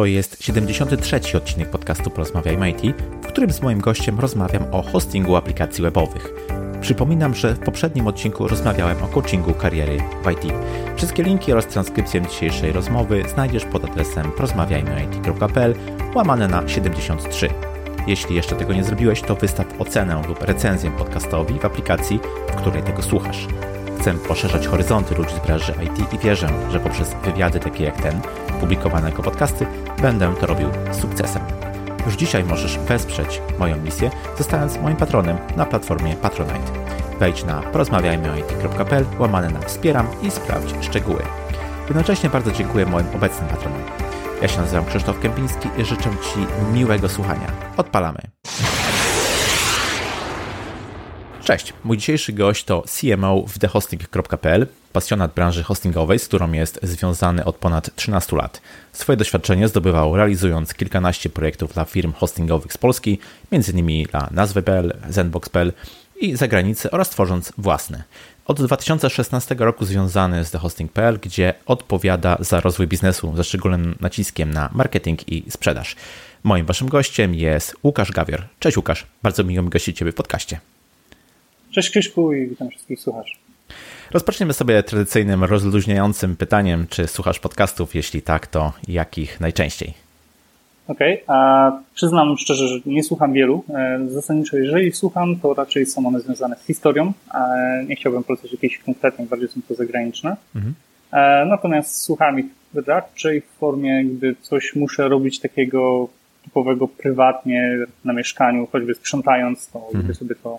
To jest 73. odcinek podcastu Porozmawiajmy IT, w którym z moim gościem rozmawiam o hostingu aplikacji webowych. Przypominam, że w poprzednim odcinku rozmawiałem o coachingu kariery w IT. Wszystkie linki oraz transkrypcję dzisiejszej rozmowy znajdziesz pod adresem porozmawiajmyit.pl łamane na 73. Jeśli jeszcze tego nie zrobiłeś, to wystaw ocenę lub recenzję podcastowi w aplikacji, w której tego słuchasz. Chcę poszerzać horyzonty ludzi z branży IT i wierzę, że poprzez wywiady takie jak ten, publikowane jako podcasty, będę to robił z sukcesem. Już dzisiaj możesz wesprzeć moją misję, zostając moim patronem na platformie Patronite. Wejdź na porozmawiajmyoit.pl łamane na wspieram i sprawdź szczegóły. Jednocześnie bardzo dziękuję moim obecnym patronom. Ja się nazywam Krzysztof Kępiński i życzę Ci miłego słuchania. Odpalamy. Cześć, mój dzisiejszy gość to CMO w thehosting.pl, pasjonat branży hostingowej, z którą jest związany od ponad 13 lat. Swoje doświadczenie zdobywał realizując kilkanaście projektów dla firm hostingowych z Polski, m.in. dla Nazwy.pl, Zenbox.pl i zagranicy oraz tworząc własne. Od 2016 roku związany z thehosting.pl, gdzie odpowiada za rozwój biznesu ze szczególnym naciskiem na marketing i sprzedaż. Moim waszym gościem jest Łukasz Gawior. Cześć Łukasz, bardzo miło mi gościć Ciebie w podcaście. Cześć Krzyszku i witam wszystkich słuchaczy. Rozpoczniemy sobie tradycyjnym, rozluźniającym pytaniem, czy słuchasz podcastów? Jeśli tak, to jakich najczęściej? Okej, okay, a przyznam szczerze, że nie słucham wielu. E, zasadniczo, jeżeli słucham, to raczej są one związane z historią. Nie chciałbym polecać jakichś konkretnych, bardziej są to zagraniczne. Mhm. E, natomiast słucham ich raczej w formie, gdy coś muszę robić takiego typowego prywatnie na mieszkaniu, choćby sprzątając, to mhm. lubię sobie to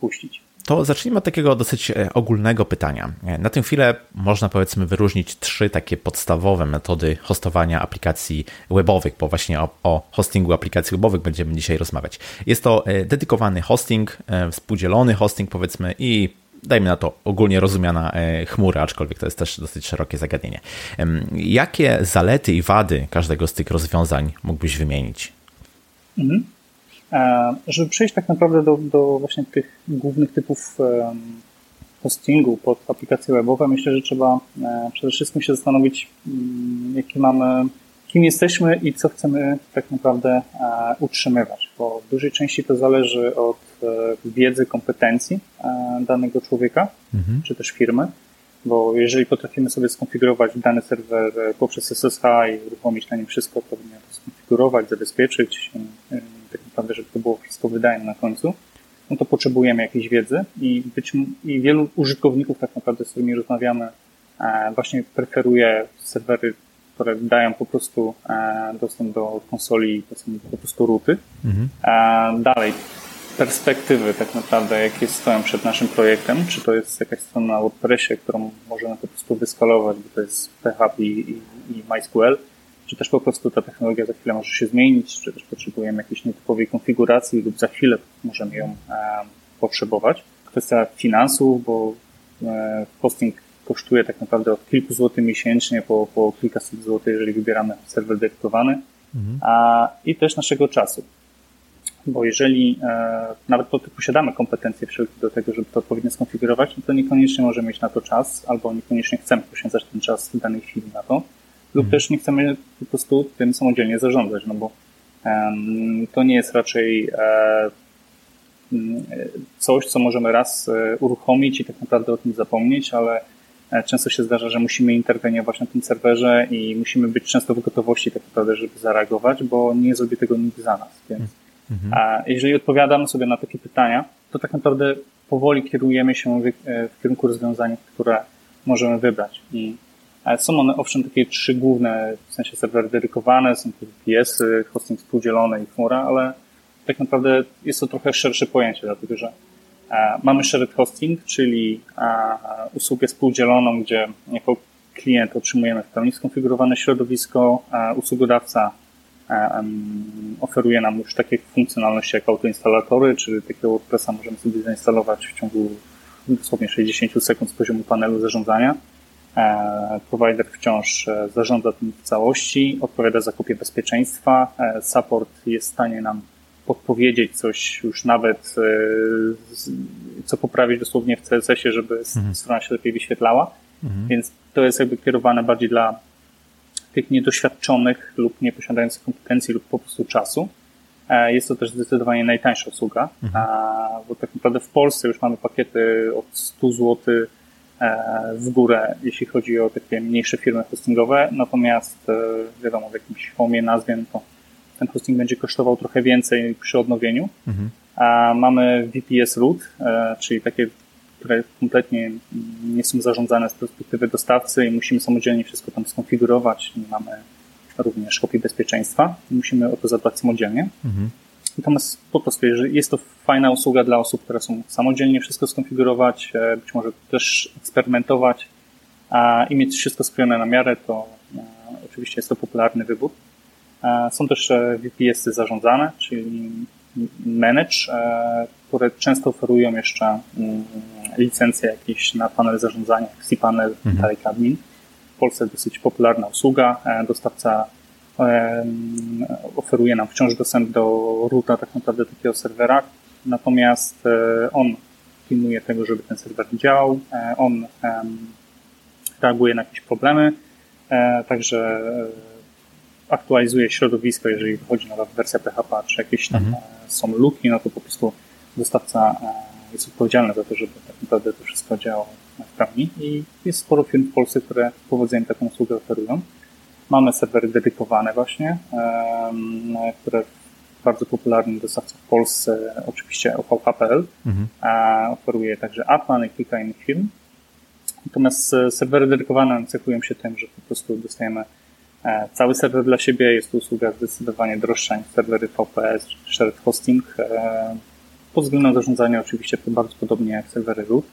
puścić. To zacznijmy od takiego dosyć e, ogólnego pytania. E, na tę chwilę można powiedzmy wyróżnić trzy takie podstawowe metody hostowania aplikacji webowych, bo właśnie o, o hostingu aplikacji webowych będziemy dzisiaj rozmawiać. Jest to e, dedykowany hosting, współdzielony hosting powiedzmy i dajmy na to ogólnie rozumiana chmura, aczkolwiek to jest też dosyć szerokie zagadnienie. Jakie zalety i wady każdego z tych rozwiązań mógłbyś wymienić? Mhm. E, żeby przejść tak naprawdę do, do właśnie tych głównych typów hostingu pod aplikacje webowe, myślę, że trzeba e, przede wszystkim się zastanowić, mm, jakie mamy, kim jesteśmy i co chcemy tak naprawdę e, utrzymywać, bo w dużej części to zależy od wiedzy, kompetencji danego człowieka, mhm. czy też firmy, bo jeżeli potrafimy sobie skonfigurować dany serwer poprzez SSH i uruchomić na nim wszystko, to powinien to skonfigurować, zabezpieczyć, tak naprawdę, żeby to było wszystko wydajne na końcu, no to potrzebujemy jakiejś wiedzy i, być, i wielu użytkowników tak naprawdę, z którymi rozmawiamy, e, właśnie preferuje serwery, które dają po prostu e, dostęp do konsoli, są po prostu ruty. Mhm. E, dalej, perspektywy tak naprawdę, jakie stoją przed naszym projektem, czy to jest jakaś strona na WordPressie, którą możemy po prostu wyskalować, bo to jest PHP i, i, i MySQL, czy też po prostu ta technologia za chwilę może się zmienić, czy też potrzebujemy jakiejś nietypowej konfiguracji lub za chwilę możemy ją e, potrzebować. Kwestia finansów, bo e, hosting kosztuje tak naprawdę od kilku złotych miesięcznie po, po kilkaset złotych, jeżeli wybieramy serwer dedykowany, mhm. a, i też naszego czasu. Bo jeżeli e, nawet posiadamy kompetencje wszelkie do tego, żeby to odpowiednio skonfigurować, no to niekoniecznie możemy mieć na to czas, albo niekoniecznie chcemy poświęcać ten czas w danej chwili na to lub mhm. też nie chcemy po prostu tym samodzielnie zarządzać, no bo um, to nie jest raczej e, coś, co możemy raz e, uruchomić i tak naprawdę o tym zapomnieć, ale e, często się zdarza, że musimy interweniować na tym serwerze i musimy być często w gotowości tak naprawdę, żeby zareagować, bo nie zrobi tego nikt za nas. Więc mhm. a jeżeli odpowiadamy sobie na takie pytania, to tak naprawdę powoli kierujemy się w, w kierunku rozwiązań, które możemy wybrać. I są one owszem takie trzy główne, w sensie serwery dedykowane, są to VPS-y, hosting współdzielony i chmura, ale tak naprawdę jest to trochę szersze pojęcie, dlatego że e, mamy shared hosting, czyli e, usługę współdzieloną, gdzie jako klient otrzymujemy w pełni skonfigurowane środowisko, usługodawca e, oferuje nam już takie funkcjonalności jak autoinstalatory, czyli takiego WordPressa możemy sobie zainstalować w ciągu dosłownie 60 sekund z poziomu panelu zarządzania. E, provider wciąż e, zarządza tym w całości, odpowiada za kupię bezpieczeństwa. E, support jest w stanie nam podpowiedzieć coś już nawet, co poprawić dosłownie w CSS-ie, żeby mhm. strona się lepiej wyświetlała. Mhm. Więc to jest jakby kierowane bardziej dla tych niedoświadczonych lub nie posiadających kompetencji lub po prostu czasu. Jest to też zdecydowanie najtańsza usługa, mhm. bo tak naprawdę w Polsce już mamy pakiety od 100 zł w górę, jeśli chodzi o takie mniejsze firmy hostingowe, natomiast wiadomo, w jakimś homie, nazwie, no to ten hosting będzie kosztował trochę więcej przy odnowieniu. Mhm. Mamy VPS root, czyli takie które kompletnie nie są zarządzane z perspektywy dostawcy i musimy samodzielnie wszystko tam skonfigurować. Mamy również kopii bezpieczeństwa i musimy o to zadbać samodzielnie. Mhm. Natomiast po prostu, jeżeli jest to fajna usługa dla osób, które są samodzielnie wszystko skonfigurować, e, być może też eksperymentować a, i mieć wszystko skrojone na miarę, to e, oczywiście jest to popularny wybór. E, są też VPS-y zarządzane, czyli Manage, które często oferują jeszcze mm, licencje jakieś na panel zarządzania, cPanel, mhm. Dalek Admin. W Polsce dosyć popularna usługa. Dostawca oferuje nam wciąż dostęp do roota tak naprawdę takiego serwera, natomiast e, on pilnuje tego, żeby ten serwer działał, e, on reaguje na jakieś problemy, także aktualizuje środowisko, jeżeli wychodzi nowa wersja PHP, czy jakieś tam mhm. są luki, no to po prostu dostawca jest odpowiedzialny za to, żeby tak naprawdę to wszystko działało w pełni i jest sporo firm w Polsce, które powodzeniem taką usługę oferują. Mamy serwery dedykowane właśnie, które bardzo popularny dostawca w Polsce, oczywiście OVH.pl, mhm. oferuje także Atman i kilka innych firm. Natomiast e, serwery dedykowane cechują się tym, że po prostu dostajemy e, cały serwer dla siebie. Jest to usługa zdecydowanie droższa niż serwery VPS czy shared hosting. E, pod względem zarządzania oczywiście to bardzo podobnie jak serwery root.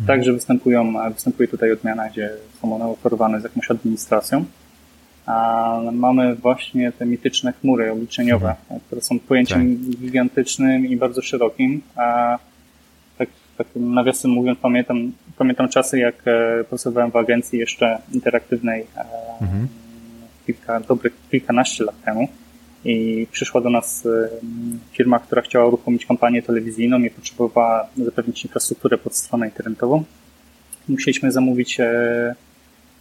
Mhm. Także występują, występuje tutaj odmiana, gdzie są one oferowane z jakąś administracją. A mamy właśnie te mityczne chmury obliczeniowe, mhm. które są pojęciem tak. gigantycznym i bardzo szerokim. A tak, tak nawiasem mówiąc, pamiętam, pamiętam czasy, jak e, pracowałem w agencji jeszcze interaktywnej e, mhm. kilka, dobrych kilkanaście lat temu i przyszła do nas y, firma, która chciała uruchomić kampanię telewizyjną i potrzebowała zapewnić infrastrukturę pod stronę internetową. Musieliśmy zamówić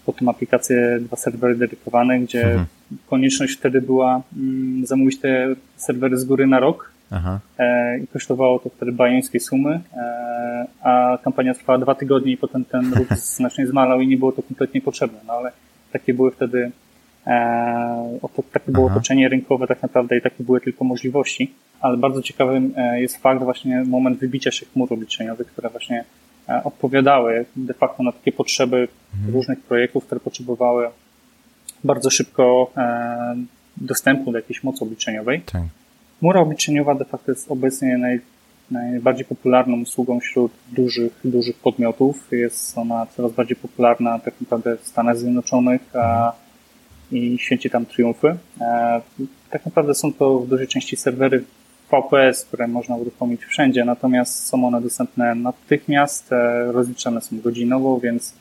e, pod tą aplikację dwa serwery dedykowane, gdzie mhm. konieczność wtedy była mm, zamówić te serwery z góry na rok. Aha. E, i kosztowało to wtedy bajeńskie sumy, e, a kampania trwała dwa tygodnie i potem ten ruch znacznie zmalał i nie było to kompletnie potrzebne, no ale takie były wtedy E, takie było otoczenie rynkowe tak naprawdę i takie były tylko możliwości, ale bardzo ciekawym jest fakt właśnie moment wybicia się chmur obliczeniowych, które właśnie odpowiadały de facto na takie potrzeby mhm. różnych projektów, które potrzebowały bardzo szybko dostępu do jakiejś mocy obliczeniowej. Tak. Chmura obliczeniowa de facto jest obecnie naj, najbardziej popularną usługą wśród dużych, dużych podmiotów. Jest ona coraz bardziej popularna tak naprawdę w Stanach Zjednoczonych, a mhm i święci tam triumfy. E, tak naprawdę są to w dużej części serwery VPS, które można uruchomić wszędzie, natomiast są one dostępne natychmiast, e, rozliczane są godzinowo, więc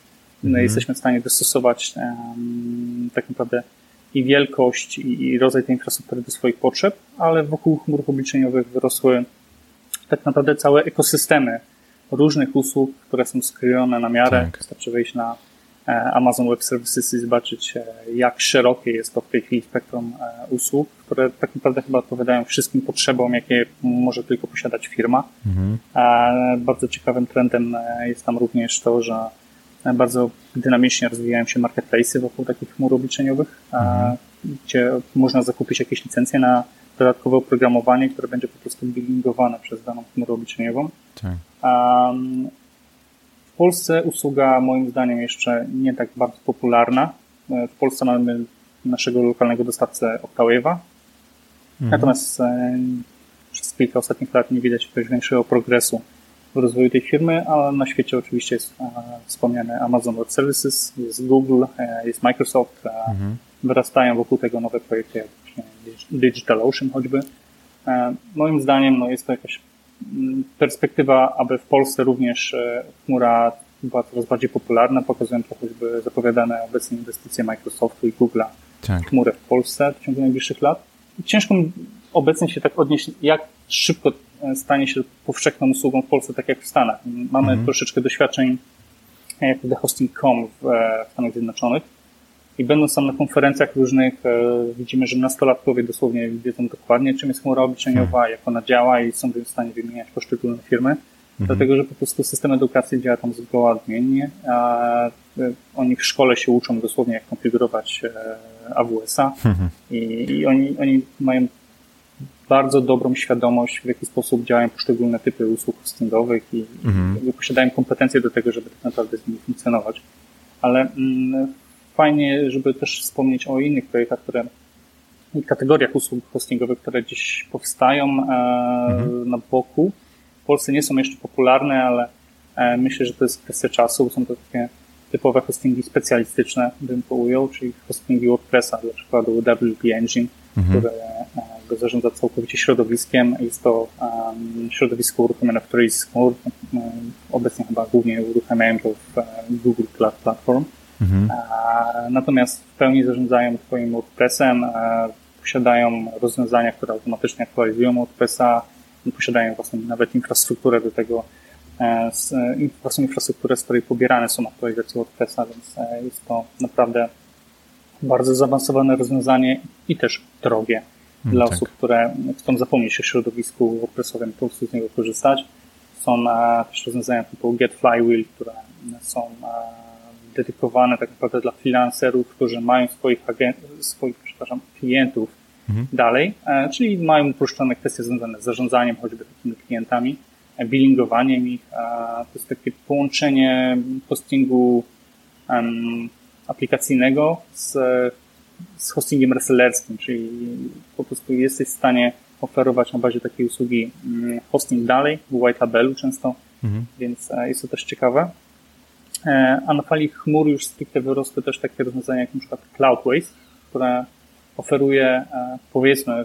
mhm. jesteśmy w stanie dostosować tak naprawdę i wielkość, i rodzaj tej infrastruktury do swoich potrzeb, ale wokół chmur obliczeniowych wyrosły tak naprawdę całe ekosystemy różnych usług, które są skrojone na miarę. Tak. Wystarczy wejść na Amazon Web Services i zobaczyć, e, jak szerokie jest to w tej chwili spektrum e, usług, które tak naprawdę chyba odpowiadają wszystkim potrzebom, jakie może tylko posiadać firma. Mhm. Bardzo ciekawym trendem jest tam również to, że bardzo dynamicznie rozwijają się marketplace'y wokół takich chmur obliczeniowych, mhm. gdzie można zakupić jakieś licencje na dodatkowe oprogramowanie, które będzie po prostu billingowane przez daną chmurę obliczeniową. Tak. W Polsce usługa moim zdaniem jeszcze nie tak bardzo popularna. E, w Polsce mamy naszego lokalnego dostawcę Octawave'a. Mhm. Natomiast e, przez kilka ostatnich lat nie widać jakiegoś większego progresu w rozwoju tej firmy, ale na świecie oczywiście jest e, wspomniany Amazon Web Services, jest Google, jest Microsoft. Mhm. Wyrastają wokół tego nowe projekty jak DigitalOcean choćby. Moim zdaniem no, jest to jakaś perspektywa, aby w Polsce również e, chmura była coraz bardziej popularna, pokazują to choćby zapowiadane obecnie inwestycje Microsoftu i Google'a tak. w chmurę w Polsce w ciągu najbliższych lat. Ciężko obecnie się tak odnieść, jak szybko e, stanie się powszechną usługą w Polsce, tak jak w Stanach. Mamy mhm. troszeczkę doświadczeń jak The Hosting.com w, e, w Stanach Zjednoczonych. I będąc tam na konferencjach różnych, widzimy, że nastolatkowie dosłownie wiedzą dokładnie, czym jest chmura obliczeniowa, hmm. jak ona działa i są w stanie wymieniać poszczególne firmy. Hmm. Dlatego, że po prostu system edukacji działa tam zgoła odmiennie. A oni w szkole się uczą dosłownie, jak konfigurować AWS-a hmm. i, i oni, oni mają bardzo dobrą świadomość, w jaki sposób działają poszczególne typy usług hostingowych i mhm. posiadają kompetencje do tego, żeby tak naprawdę z nimi funkcjonować. Ale mm, fajnie, żeby też wspomnieć o innych projektach, które i kategoriach usług hostingowych, które gdzieś powstają e, mhm. na boku. W Polsce nie są jeszcze popularne, ale e, myślę, że to jest kwestia czasu. Są to takie typowe hostingi specjalistyczne, bym to ujął, czyli hostingi WordPressa, dla przykładu WP Engine, mhm. które e, zarządza całkowicie środowiskiem. Jest to um, środowisko uruchomione w z chmur. Obecnie chyba głównie uruchamiają to w Google Cloud Platform. Mhm. Natomiast w pełni zarządzają Twoim WordPressem, posiadają rozwiązania, które automatycznie aktualizują WordPressa, posiadają własną nawet infrastrukturę do tego, e, własną infrastrukturę, z której pobierane są aktualizacje WordPressa, więc e, jest to naprawdę bardzo zaawansowane rozwiązanie i też drogie mm, dla tak. osób, które chcą zapomnieć o środowisku WordPressowym, po prostu z niego korzystać. Są e, też rozwiązania typu Get Flywheel, które są dedykowane tak naprawdę dla freelancerów, którzy mają swoich, swoich przepraszam, klientów mhm. dalej, e, czyli mają uproszczone kwestie związane z zarządzaniem choćby takimi klientami, e, billingowaniem ich. To jest takie połączenie hostingu um, aplikacyjnego z, z hostingiem resellerskim, czyli po prostu jesteś w stanie oferować na bazie takiej usługi mm, hosting dalej, w white labelu często, mhm. więc e, jest to też ciekawe. E, a na fali chmur już stricte wyrosły też takie rozwiązania jak na przykład Cloudways, które oferuje e, powiedzmy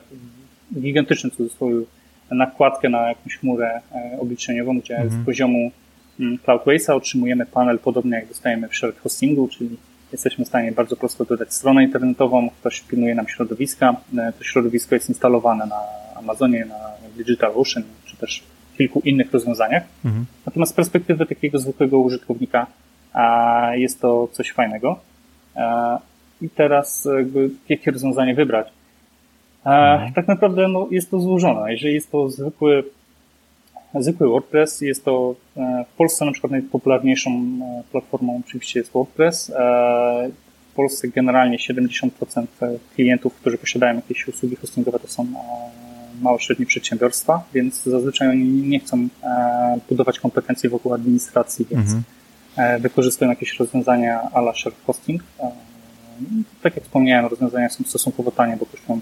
gigantyczny cudzysłowie nakładkę na jakąś chmurę e, obliczeniową, gdzie mhm. z poziomu mm, Cloudwaysa otrzymujemy panel podobny jak dostajemy w shared hostingu, czyli jesteśmy w stanie bardzo prosto dodać stronę internetową, ktoś pilnuje nam środowiska, to środowisko jest instalowane na Amazonie, na DigitalOcean, czy też kilku innych rozwiązaniach. Mhm. Natomiast z perspektywy takiego zwykłego użytkownika a jest to coś fajnego. I teraz jakby, jakie rozwiązanie wybrać? Mhm. Tak naprawdę no, jest to złożone. Jeżeli jest to zwykły, zwykły WordPress, jest to e, w Polsce na przykład najpopularniejszą e, platformą oczywiście jest WordPress. E, w Polsce generalnie 70% klientów, którzy posiadają jakieś usługi hostingowe, to są małe, średnie przedsiębiorstwa, więc zazwyczaj oni nie chcą budować kompetencji wokół administracji, więc mhm wykorzystują jakieś rozwiązania ala shared hosting. E, tak jak wspomniałem, rozwiązania są stosunkowo tanie, bo kosztują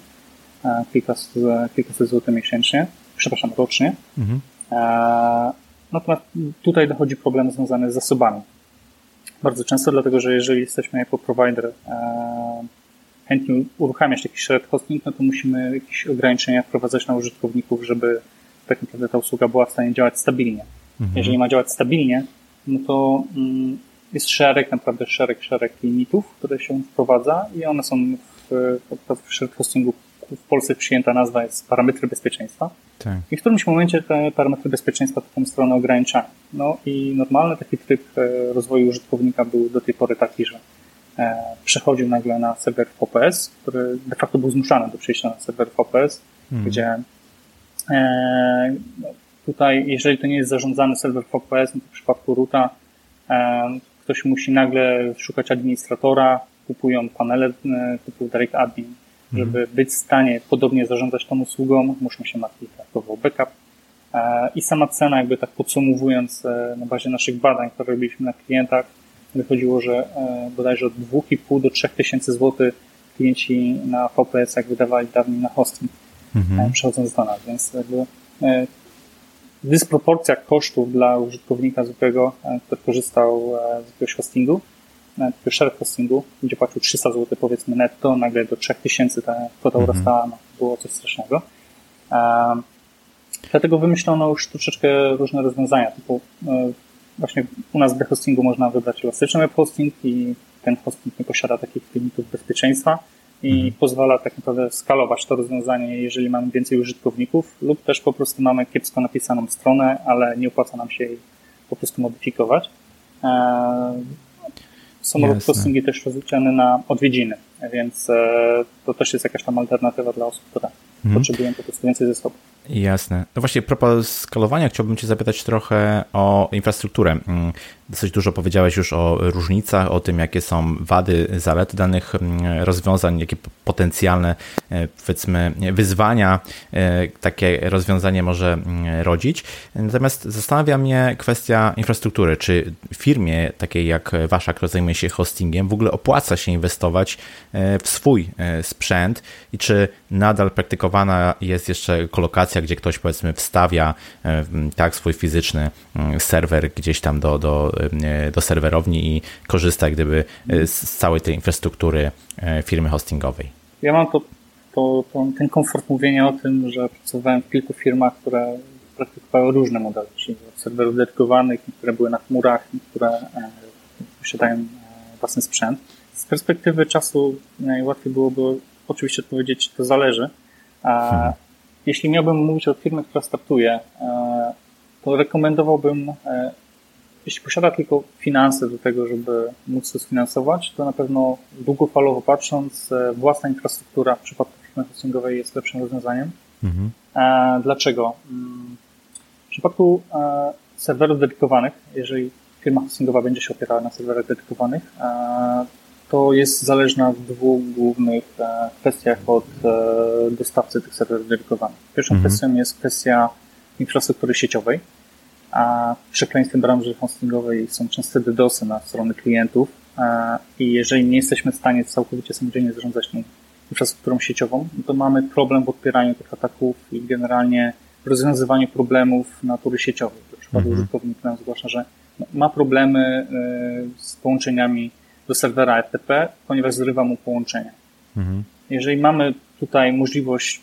e, kilkaset, kilkaset złotych miesięcznie, przepraszam, rocznie. Mhm. Natomiast tutaj dochodzi problem związany z zasobami. Bardzo często, dlatego że jeżeli jesteśmy jako provider chętnie uruchamiać taki shared hosting, no to musimy jakieś ograniczenia wprowadzać na użytkowników, żeby tak naprawdę ta usługa była w stanie działać stabilnie. Mhm. Jeżeli ma działać stabilnie, no to mm, jest szereg, naprawdę szereg, szereg limitów, które się wprowadza i one są w, w shared hostingu w Polsce przyjęta nazwa jest parametry bezpieczeństwa. Tak. I w którymś momencie te parametry bezpieczeństwa taką stronę ograniczają. No i normalny taki tryb e, rozwoju użytkownika był do tej pory taki, że e, przechodził nagle na serwer VPS, który de facto był zmuszany do przejścia na serwer VPS, hmm. gdzie e, no, Tutaj, jeżeli to nie jest zarządzany serwer VPS, no to w przypadku roota ktoś musi nagle szukać administratora, kupują panele e, typu Direct Admin. Żeby mhm. być w stanie podobnie zarządzać tą usługą, muszą się martwić o backup. E, I sama cena, jakby tak podsumowując, e, na bazie naszych badań, które robiliśmy na klientach, wychodziło, że bodajże od 2,5 do 3 tysięcy złotych klienci na VPS jak wydawali dawniej na hosting, mhm. przechodząc do nas. Więc jakby dysproporcja kosztów dla użytkownika zwykłego, e, który korzystał e, z jakiegoś hostingu, e, takiego shared hostingu, gdzie płacił 300 zł powiedzmy netto, nagle do 3000 ta kwota mhm. urastała, no, było coś strasznego. Dlatego wymyślono już troszeczkę różne rozwiązania, typu właśnie u nas w hostingu można wybrać elastyczny web hosting i ten hosting nie posiada takich limitów bezpieczeństwa, i mhm. pozwala tak naprawdę skalować to rozwiązanie, jeżeli mamy więcej użytkowników, lub też po prostu mamy kiepsko napisaną stronę, ale nie opłaca nam się jej po prostu modyfikować. E, samolot hostingi też rozliczany na odwiedziny, więc to też jest jakaś tam alternatywa dla osób, które mhm. potrzebują po prostu więcej zasobów. Jasne. No właśnie, propos skalowania, chciałbym Cię zapytać trochę o infrastrukturę. Mm, dosyć dużo powiedziałeś już o różnicach, o tym, jakie są wady, zalety danych mm, rozwiązań, jakie potencjalne, e, powiedzmy, wyzwania e, takie rozwiązanie może mm, rodzić. Natomiast zastanawia mnie kwestia infrastruktury. Czy firmie takiej jak Wasza, która zajmuje się hostingiem, w ogóle opłaca się inwestować e, w swój sprzęt i czy nadal praktykowana jest jeszcze kolokacja, gdzie ktoś powiedzmy wstawia tak swój fizyczny serwer gdzieś tam do, do E, do serwerowni i korzysta gdyby e, z całej tej infrastruktury e, firmy hostingowej. Ja mam to, to, to, ten komfort mówienia o tym, że pracowałem w kilku firmach, które praktykowały różne modele, czyli serwerów dedykowanych, które były na chmurach, które posiadają własny sprzęt. Z perspektywy czasu najłatwiej byłoby oczywiście odpowiedzieć, to zależy. A hmm. Jeśli miałbym mówić o firmie, która startuje, to rekomendowałbym jeśli posiada tylko finanse do tego, żeby móc to sfinansować, to na pewno długofalowo patrząc, e, własna infrastruktura w przypadku firmy hostingowej jest lepszym rozwiązaniem. Mhm. E, dlaczego? Mm, w przypadku e, serwerów dedykowanych, jeżeli firma hostingowa będzie się opierała na serwerach dedykowanych, to jest zależna w dwóch głównych kwestiach od dostawcy tych serwerów dedykowanych. Pierwszą mhm. kwestią jest kwestia infrastruktury sieciowej, a przekleństwem branży hostingowej są częste DDoSy na strony klientów i jeżeli nie jesteśmy w stanie całkowicie samodzielnie zarządzać tą infrastrukturą sieciową, to mamy problem w odpieraniu tych ataków i generalnie rozwiązywaniu problemów natury sieciowej. W przypadku mhm. użytkownik nam zgłasza, że ma problemy e, z połączeniami do serwera FTP, ponieważ zrywa mu połączenie. Mhm. Jeżeli mamy tutaj możliwość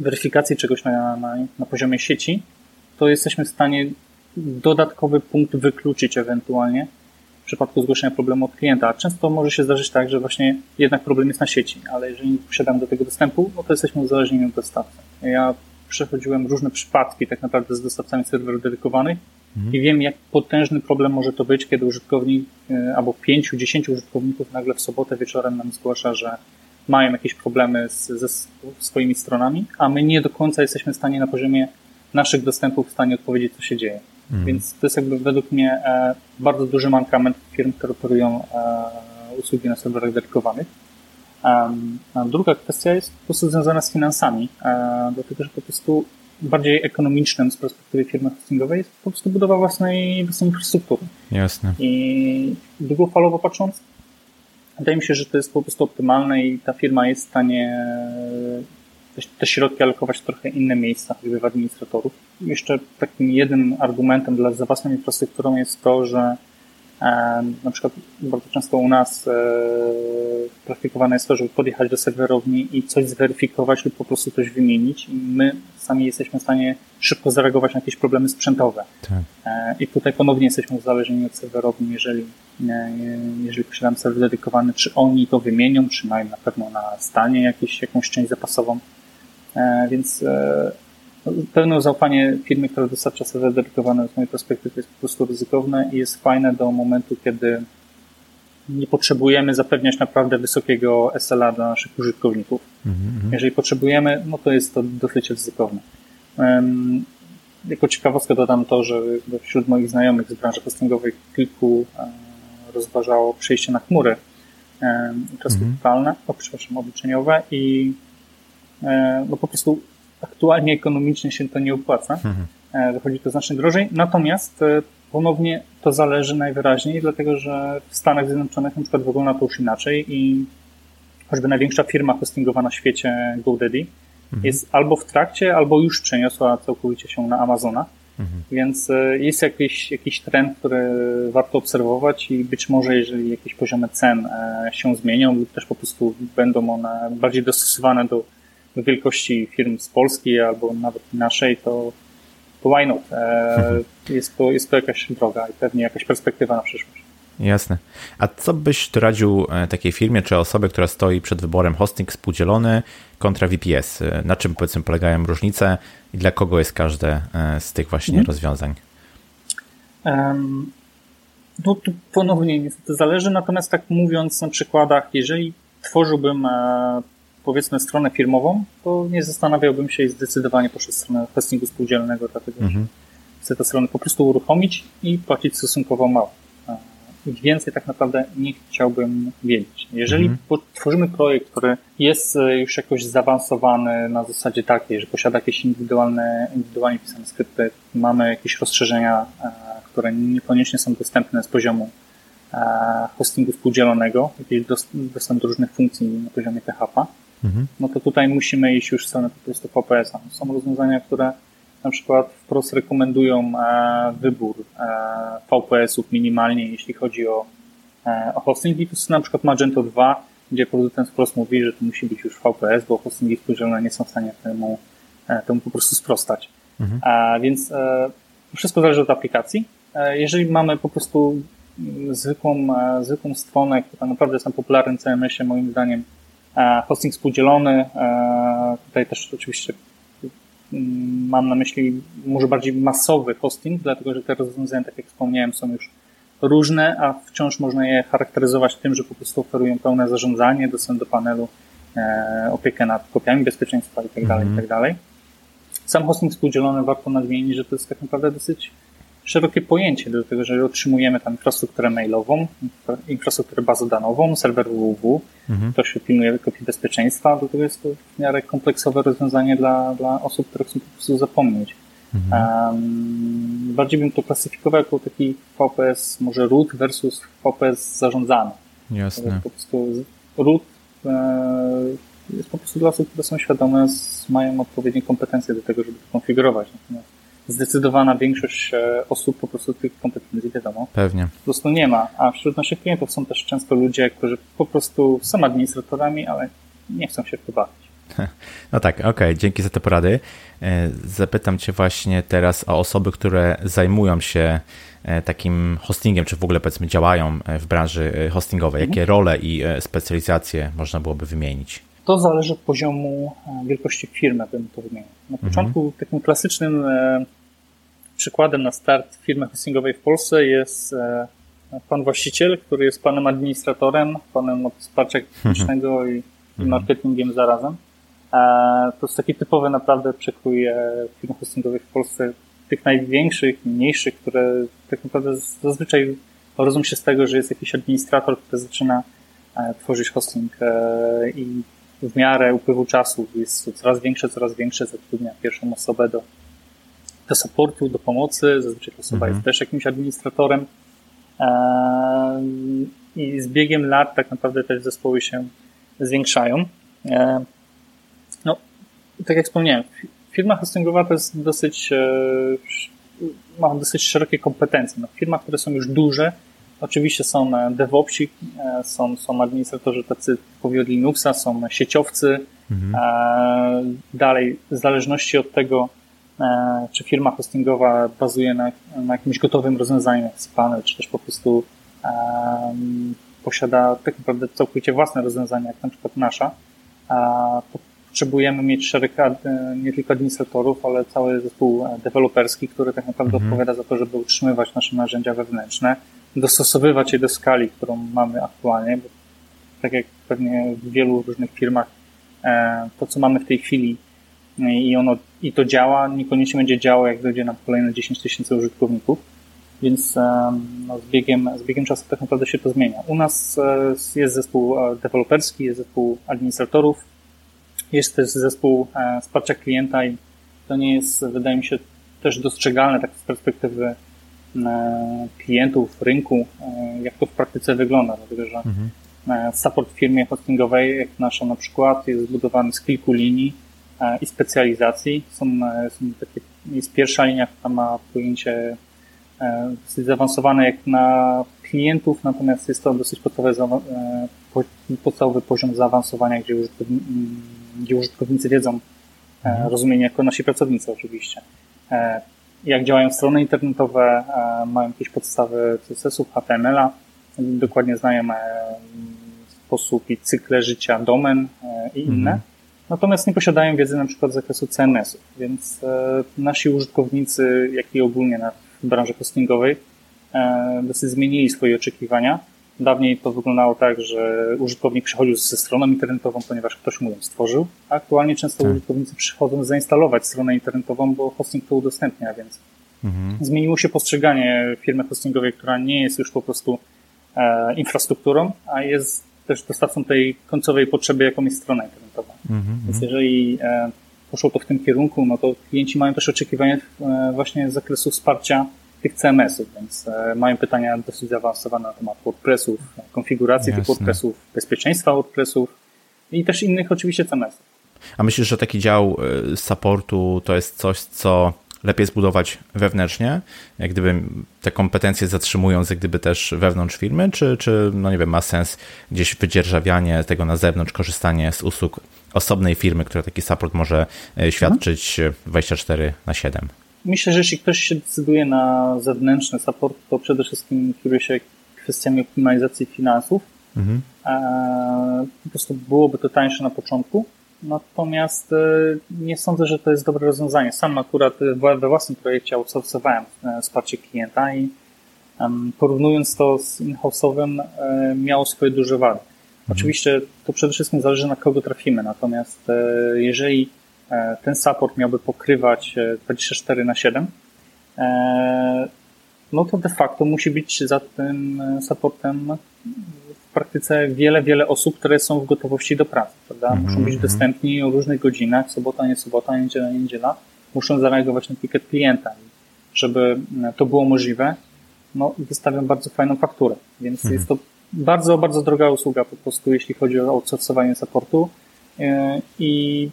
weryfikacji czegoś na, na, na poziomie sieci, to jesteśmy w stanie dodatkowy punkt wykluczyć ewentualnie w przypadku zgłoszenia problemu od klienta. Często może się zdarzyć tak, że właśnie jednak problem jest na sieci, ale jeżeli nie posiadamy do tego dostępu, no to jesteśmy uzależnieni od dostawcy. Ja przechodziłem różne przypadki tak naprawdę z dostawcami serwerów dedykowanych mhm. i wiem, jak potężny problem może to być, kiedy użytkownik e, albo pięciu, dziesięciu użytkowników nagle w sobotę wieczorem nam zgłasza, że mają jakieś problemy z, ze swoimi stronami, a my nie do końca jesteśmy w stanie na poziomie naszych dostępów w stanie odpowiedzieć, co się dzieje. Mhm. Więc to jest jakby według mnie e, bardzo duży mankament firm, które oferują e, usługi na serwerach dedykowanych. Druga kwestia jest po prostu związana z finansami, dlatego że po prostu bardziej ekonomicznym z perspektywy firmy hostingowej jest po prostu budowa własnej, własnej infrastruktury. Jasne. I długofalowo patrząc, wydaje mi się, że to jest po prostu optymalne i ta firma jest w stanie te środki alokować w trochę inne miejsca, choćby w administratorów. Jeszcze takim jednym argumentem dla za własną infrastrukturą jest to, że e, na przykład bardzo często u nas e, praktykowane jest to, żeby podjechać do serwerowni i coś zweryfikować lub po prostu coś wymienić i my sami jesteśmy w stanie szybko zareagować na jakieś problemy sprzętowe. Tak. E, I tutaj ponownie jesteśmy uzależnieni od serwerowni, jeżeli, e, jeżeli posiadamy serwer dedykowany, czy oni to wymienią, czy mają na pewno na stanie jakieś, jakąś część zapasową. Więc pełne zaufanie firmy, która dostarcza serwer dedykowany z mojej perspektywy jest po prostu ryzykowne i jest fajne do momentu, kiedy nie potrzebujemy zapewniać naprawdę wysokiego SLA dla naszych użytkowników. Mm-hmm. Jeżeli potrzebujemy, no to jest to dosyć ryzykowne. Um, jako ciekawostkę dodam to, że wśród moich znajomych z branży hostingowej kilku um, rozważało przejście na chmury um, infrastrukturalne, mm-hmm. o, przepraszam, obliczeniowe i E, bo po prostu aktualnie ekonomicznie się to nie opłaca. Mhm. E, wychodzi to znacznie drożej. Natomiast e, ponownie to zależy najwyraźniej, dlatego że w Stanach Zjednoczonych na przykład wygląda to już inaczej i choćby największa firma hostingowa na świecie, GoDaddy, mhm. jest albo w trakcie, albo już przeniosła całkowicie się na Amazona. Mhm. Więc jest jakiś, jakiś trend, który warto obserwować i być może jeżeli jakieś poziomy cen się zmienią lub też po prostu będą one bardziej dostosowane do wielkości firm z Polski albo nawet naszej, to, to why not? E, jest, to, jest to jakaś droga i pewnie jakaś perspektywa na przyszłość. Jasne. A co byś doradził e, takiej firmie czy osobie, która stoi przed wyborem hosting spółdzielony kontra VPS? E, na czym powiedzmy polegają różnice i dla kogo jest każde z tych właśnie mhm. rozwiązań? Um, No tu ponownie niestety zależy, natomiast tak mówiąc na przykładach, jeżeli tworzyłbym powiedzmy stronę firmową, to nie zastanawiałbym się i zdecydowanie poszedł stronę hostingu spółdzielnego, dlatego że mhm. chcę tę stronę po prostu uruchomić i płacić stosunkowo mało. Więcej tak naprawdę nie chciałbym wiedzieć. Jeżeli mhm. tworzymy projekt, który jest e, już jakoś zaawansowany na zasadzie takiej, że posiada jakieś indywidualne, indywidualnie pisane skrypty, mamy jakieś rozszerzenia, e, które niekoniecznie są dostępne z poziomu e, hostingu współdzielonego, jakiś dostęp do różnych funkcji na poziomie PHP, mhm. no to tutaj musimy iść już w stronę po prostu VPS-a. Są rozwiązania, które na przykład wprost rekomendują e, wybór e, VPS-ów minimalnie, jeśli chodzi o, e, o hosting. I to jest na przykład Magento 2, gdzie producent wprost mówi, że to musi być już VPS, bo hostingi współdzielne nie są w stanie temu, temu po prostu sprostać. Mhm. A, więc wszystko zależy od aplikacji. Jeżeli mamy po prostu mm, zwykłą, zwykłą stronę, która naprawdę jest na popularnym CMS-ie, moim zdaniem, hosting współdzielony, tutaj też oczywiście Mm, mam na myśli może bardziej masowy hosting, dlatego że te rozwiązania, tak jak wspomniałem, są już różne, a wciąż można je charakteryzować tym, że po prostu oferują pełne zarządzanie, dostęp do panelu, e, opiekę nad kopiami bezpieczeństwa itd., tak itd. Tak Sam hosting współdzielony warto nadmienić, że to jest tak naprawdę dosyć szerokie pojęcie, dlatego że otrzymujemy tam infrastrukturę mailową, infrastrukturę bazodanową, serwer www, mhm. to się pilnuje kopii bezpieczeństwa, do tego jest to w miarę kompleksowe rozwiązanie dla, dla osób, które chcą po prostu zapomnieć. Mhm. Um, bardziej bym to klasyfikował jako taki VPS może root versus VPS zarządzany. Jasne. Po prostu root e, jest po prostu dla osób, które są świadome, mają odpowiednie kompetencje do tego, żeby to konfigurować. Natomiast zdecydowana większość e, osób po prostu tych kompetencji, wiadomo, Pewnie. po prostu nie ma. A wśród naszych klientów są też często ludzie, którzy po prostu są administratorami, ale nie chcą się w to bawić. No tak, okej, okay, dzięki za te porady. E, zapytam Cię właśnie teraz o osoby, które zajmują się e, takim hostingiem, czy w ogóle powiedzmy działają w branży hostingowej. Jakie mhm. role i specjalizacje można byłoby wymienić? To zależy od poziomu wielkości firmy, bym to wymienił. Na mhm. początku mhm. takim klasycznym przykładem na start firmy hostingowej w Polsce jest e, pan właściciel, który jest panem administratorem, panem od wsparcia technicznego i mhm. marketingiem zarazem. E, to jest taki typowy naprawdę przekrój e, firm hostingowych w Polsce, tych największych, mniejszych, które tak naprawdę zazwyczaj rozum się z tego, że jest jakiś administrator, który zaczyna tworzyć hosting i w miarę upływu czasu jest coraz większe, coraz większe, zatrudnia pierwszą osobę do do supportu, do pomocy. Zazwyczaj ta osoba mhm. jest też jakimś administratorem. I z biegiem lat tak naprawdę też zespoły się zwiększają. No, tak jak wspomniałem, firma hostingowa to jest dosyć, e, ma dosyć szerokie kompetencje. No, w firmach, które są już duże, oczywiście są e, DevOpsi, e, są, są administratorzy tacy typowi od Linuxa, są sieciowcy. Mhm. Dalej, w zależności od tego, E, czy firma hostingowa bazuje na, na jakimś gotowym rozwiązaniu jak cPanel, czy też po prostu um, posiada tak naprawdę całkowicie własne rozwiązania, jak na przykład nasza, a potrzebujemy mieć szereg e, nie tylko administratorów, ale cały zespół deweloperski, który tak naprawdę mhm. odpowiada za to, żeby utrzymywać nasze narzędzia wewnętrzne, dostosowywać je do skali, którą mamy aktualnie, bo tak jak pewnie w wielu różnych firmach to, co mamy w tej chwili i ono i to działa, niekoniecznie będzie działało, jak dojdzie nam kolejne 10 tysięcy użytkowników, więc no, z, biegiem, z biegiem czasu tak naprawdę się to zmienia. U nas e, jest zespół e, deweloperski, jest zespół administratorów, jest też zespół e, wsparcia klienta i to nie jest, wydaje mi się, też dostrzegalne tak z perspektywy klientów, rynku, jak to w praktyce wygląda, dlatego że mhm. support w firmie hostingowej, jak nasza na przykład, jest zbudowany z kilku linii, E, i specjalizacji. Są, e, są takie, jest pierwsza linia, która ma pojęcie e, dosyć zaawansowane jak na klientów, natomiast jest to dosyć podstawowy, podstawowy poziom zaawansowania, gdzie, użytkownicy, gdzie użytkownicy wiedzą, mhm. rozumienie jako nasi pracownicy oczywiście. Jak działają strony internetowe, mają jakieś podstawy CSS-ów, HTML-a, dokładnie znają sposób i cykle życia domen i inne. Mhm. Natomiast nie posiadają wiedzy na przykład z zakresu CMS-ów, więc e, nasi użytkownicy, jak i ogólnie na, w branży hostingowej, dosyć zmienili swoje oczekiwania. Dawniej to wyglądało tak, że użytkownik przychodził ze stroną internetową, ponieważ ktoś mu ją stworzył, a aktualnie często tak. użytkownicy przychodzą zainstalować stronę internetową, bo hosting to udostępnia, więc mhm. zmieniło się postrzeganie firmy hostingowej, która nie jest już po prostu e, infrastrukturą, a jest też dostawcą tej końcowej potrzeby, jaką jest strona internetowa. Mhm, więc mhm. jeżeli e, poszło to w tym kierunku, no to klienci mają też oczekiwania e, właśnie z zakresu wsparcia tych CMS-ów, więc e, mają pytania dosyć zaawansowane na temat WordPressów, konfiguracji Jasne. tych WordPressów, bezpieczeństwa WordPressów i też innych oczywiście CMS-ów. A myślisz, że taki dział e, supportu to jest coś, co lepiej zbudować wewnętrznie, jak gdyby te kompetencje zatrzymując, jak gdyby też wewnątrz firmy, czy, czy no nie wiem, ma sens gdzieś wydzierżawianie tego na zewnątrz, korzystanie z usług osobnej firmy, która taki support może e, świadczyć 24 na 7? Myślę, że jeśli ktoś się decyduje na zewnętrzny support, to przede wszystkim kieruje się kwestiami optymalizacji finansów. Mhm. E, po prostu byłoby to tańsze na początku. Natomiast e, nie sądzę, że to jest dobre rozwiązanie. Sam akurat we własnym projekcie outsourcowałem e, wsparcie klienta i porównując to z in-house'owym miało swoje duże wady. Mhm. Oczywiście to przede wszystkim zależy na kogo trafimy, natomiast jeżeli E, ten support miałby pokrywać 24 e, na 7, e, no to de facto musi być za tym supportem w praktyce wiele, wiele osób, które są w gotowości do pracy, prawda? Muszą być mhm. dostępni o różnych godzinach, sobota, nie sobota, niedziela, nie niedziela. Muszą zareagować na ticket klienta. Żeby to było możliwe, no wystawiam bardzo fajną fakturę, więc -hmm. jest to bardzo, bardzo droga usługa po prostu, jeśli chodzi o outsourcowanie supportu i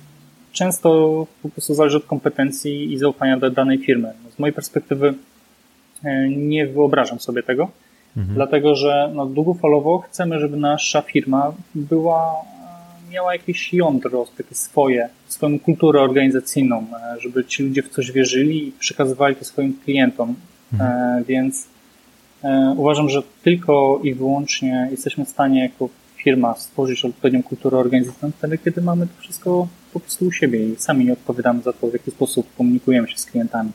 często po prostu zależy od kompetencji i zaufania do danej firmy. Z mojej perspektywy e, nie wyobrażam sobie tego, mhm. dlatego że no, długofalowo chcemy, żeby nasza firma była, miała jakieś jądro, takie swoje, swoją kulturę organizacyjną, e, żeby ci ludzie w coś wierzyli i przekazywali to swoim klientom. Mhm. E, więc uważam, że tylko i wyłącznie jesteśmy w stanie jako firma stworzyć odpowiednią kulturę organizacyjną wtedy, kiedy mamy to wszystko po prostu u siebie i sami nie odpowiadamy za to, w jaki sposób komunikujemy się z klientami.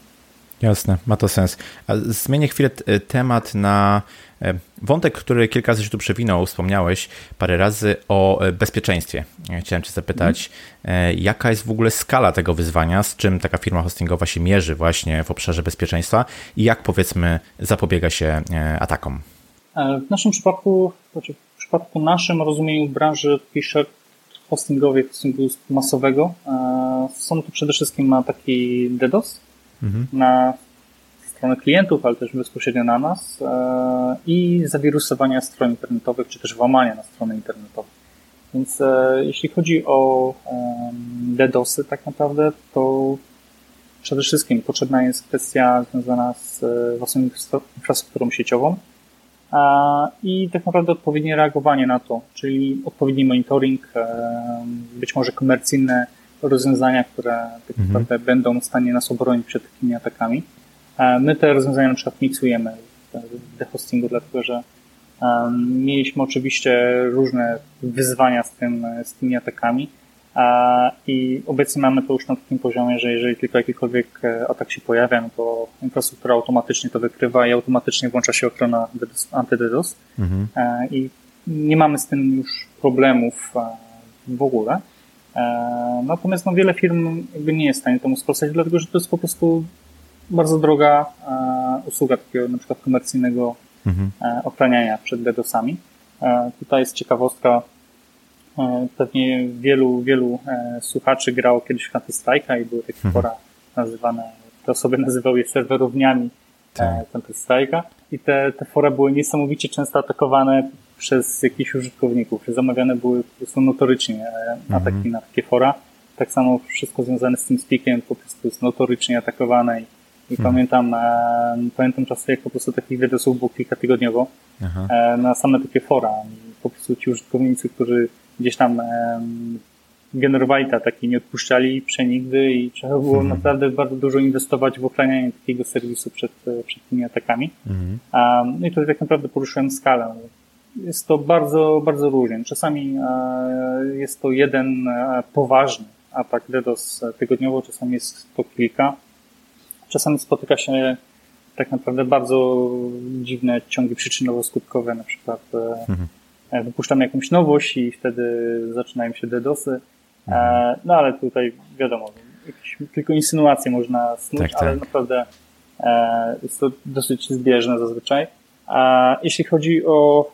Jasne, ma to sens. A zmienię chwilę temat na e, wątek, który kilka razy się tu przewinął, wspomniałeś parę razy o e, bezpieczeństwie. Chciałem Cię zapytać, hmm. jaka jest w ogóle skala tego wyzwania, z czym taka firma hostingowa się mierzy właśnie w obszarze bezpieczeństwa i jak powiedzmy zapobiega się atakom? W naszym przypadku, znaczy w przypadku naszym rozumieniu branży hostingowej, hostingu masowego. E, są to przede wszystkim na taki DDoS, mhm. na stronę klientów, ale też bezpośrednio na nas e, i zawirusowania stron internetowych, czy też włamania na strony internetowe. Więc e, jeśli chodzi o DDoSy tak naprawdę, to przede wszystkim potrzebna jest kwestia związana z własną infrastrukturą sieciową, i tak naprawdę odpowiednie reagowanie na to, czyli odpowiedni monitoring, być może komercyjne rozwiązania, które tak mhm. naprawdę będą w stanie nas obronić przed takimi atakami. My te rozwiązania na przykład miksujemy w hostingu, dlatego że mieliśmy oczywiście różne wyzwania z, tym, z tymi atakami, i obecnie mamy to już na takim poziomie, że jeżeli tylko jakikolwiek e, atak się pojawia, no to infrastruktura automatycznie to wykrywa i automatycznie włącza się ochrona antyDDoS. Mhm. E, I nie mamy z tym już problemów e, w ogóle. Natomiast no, wiele firm jakby nie jest w stanie temu sprostać, dlatego że to jest po prostu bardzo droga usługa takiego na przykład komercyjnego mhm. ochraniania przed DDoSami. Tutaj jest ciekawostka, pewnie wielu, wielu e, słuchaczy grało kiedyś w Counter Strike'a i były takie mhm. fora nazywane, te osoby nazywały je serwerowniami e, tak. Counter Strike'a i te, te fora były niesamowicie często atakowane przez jakichś użytkowników, zamawiane były po prostu notorycznie ataki mhm. na takie fora. Tak samo wszystko związane z tym speakiem po prostu jest notorycznie atakowane i, i hmm. pamiętam, pamiętam czasy, jak po prostu takich wideosów było kilka tygodniowo Aha. na same takie fora. I po prostu ci użytkownicy, którzy gdzieś tam generowali te ataki, nie odpuszczali przenigdy i trzeba było mhm. naprawdę bardzo dużo inwestować w ochranianie takiego serwisu przed, przed tymi atakami. Mhm. No i tutaj tak naprawdę poruszyłem skalę. Jest to bardzo, bardzo różnie. Czasami e, jest to jeden e, poważny atak DDoS tygodniowo, czasami jest to kilka. Czasami spotyka się tak naprawdę bardzo dziwne ciągi przyczynowo-skutkowe, na przykład mhm. Wypuszczamy jakąś nowość i wtedy zaczynają się DDoSy, mhm. no ale tutaj wiadomo, jakieś tylko insynuacje można snuć, tak, ale tak. naprawdę jest to dosyć zbieżne zazwyczaj. A jeśli chodzi o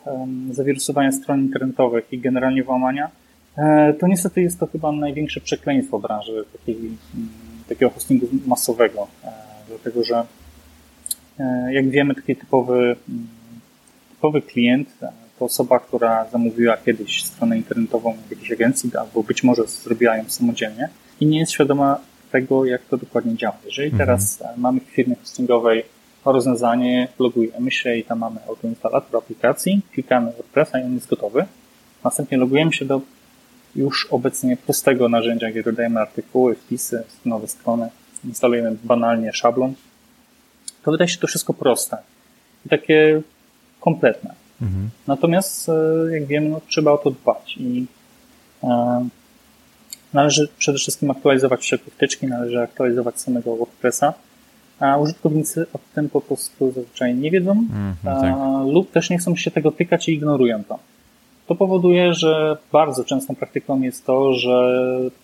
zawirusowanie stron internetowych i generalnie włamania, e, to niestety jest to chyba największe przekleństwo branży takiej, takiego hostingu masowego, e, dlatego że e, jak wiemy, taki typowy, typowy klient to osoba, która zamówiła kiedyś stronę internetową w jakiejś agencji, albo być może zrobiła ją samodzielnie i nie jest świadoma tego, jak to dokładnie działa. Jeżeli mhm. teraz mamy w firmie hostingowej rozwiązanie, logujemy się i tam mamy autoinstalator aplikacji, klikamy WordPressa i on jest gotowy. Następnie logujemy się do już obecnie prostego narzędzia, gdzie dodajemy artykuły, wpisy, nowe strony, instalujemy banalnie szablon. To wydaje się to wszystko proste i takie kompletne. Mhm. Natomiast, e, jak wiemy, no, trzeba o to dbać i e, należy przede wszystkim aktualizować wszelkie wtyczki, należy aktualizować samego WordPressa, a użytkownicy o tym po prostu zazwyczaj nie wiedzą a, tak. lub też nie chcą się tego tykać i ignorują to. To powoduje, że bardzo częstą praktyką jest to, że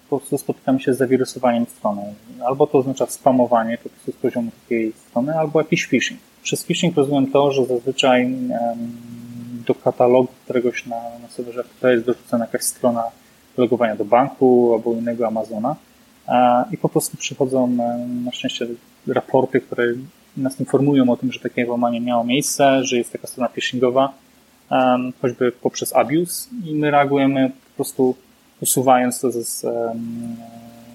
po prostu spotykamy się z zawirusowaniem strony. Albo to oznacza spamowanie po prostu z poziomu takiej strony, albo jakiś phishing. Przez phishing rozumiem to, że zazwyczaj do katalogu któregoś na, na serwerze to jest dorzucona jakaś strona logowania do banku albo innego Amazona i po prostu przychodzą na szczęście raporty, które nas informują o tym, że takie włamanie miało miejsce, że jest taka strona phishingowa, choćby poprzez abuse i my reagujemy po prostu usuwając to z,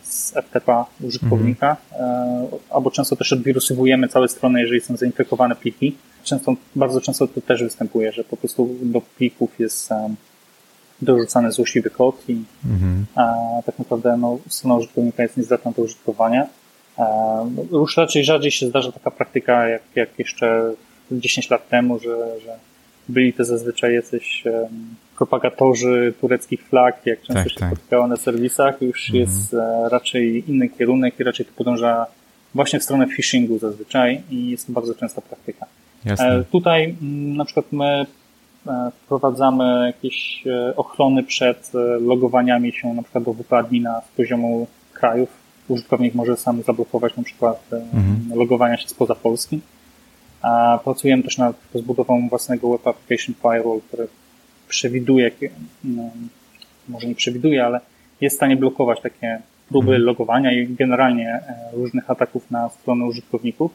z FTP użytkownika, mhm. albo często też odwirusowujemy całe strony, jeżeli są zainfekowane pliki. Często, bardzo często to też występuje, że po prostu do plików jest dorzucany złośliwy kod i mhm. a, tak naprawdę no, strona użytkownika jest niezdatna do użytkowania. No, już raczej rzadziej się zdarza taka praktyka, jak, jak jeszcze 10 lat temu, że, że byli to zazwyczaj jacyś propagatorzy tureckich flag, jak często tak, się tak. spotykało na serwisach, już mhm. jest e, raczej inny kierunek i raczej to podąża właśnie w stronę phishingu zazwyczaj i jest to bardzo częsta praktyka. Jasne. E, tutaj na przykład my e, wprowadzamy jakieś ochrony przed logowaniami się na przykład do wypadnina z poziomu krajów, użytkownik może sam zablokować na przykład mhm. logowania się spoza Polski. A pracujemy też nad rozbudową własnego Web Application Firewall, który przewiduje, no, może nie przewiduje, ale jest w stanie blokować takie próby mhm. logowania i generalnie e, różnych ataków na stronę użytkowników.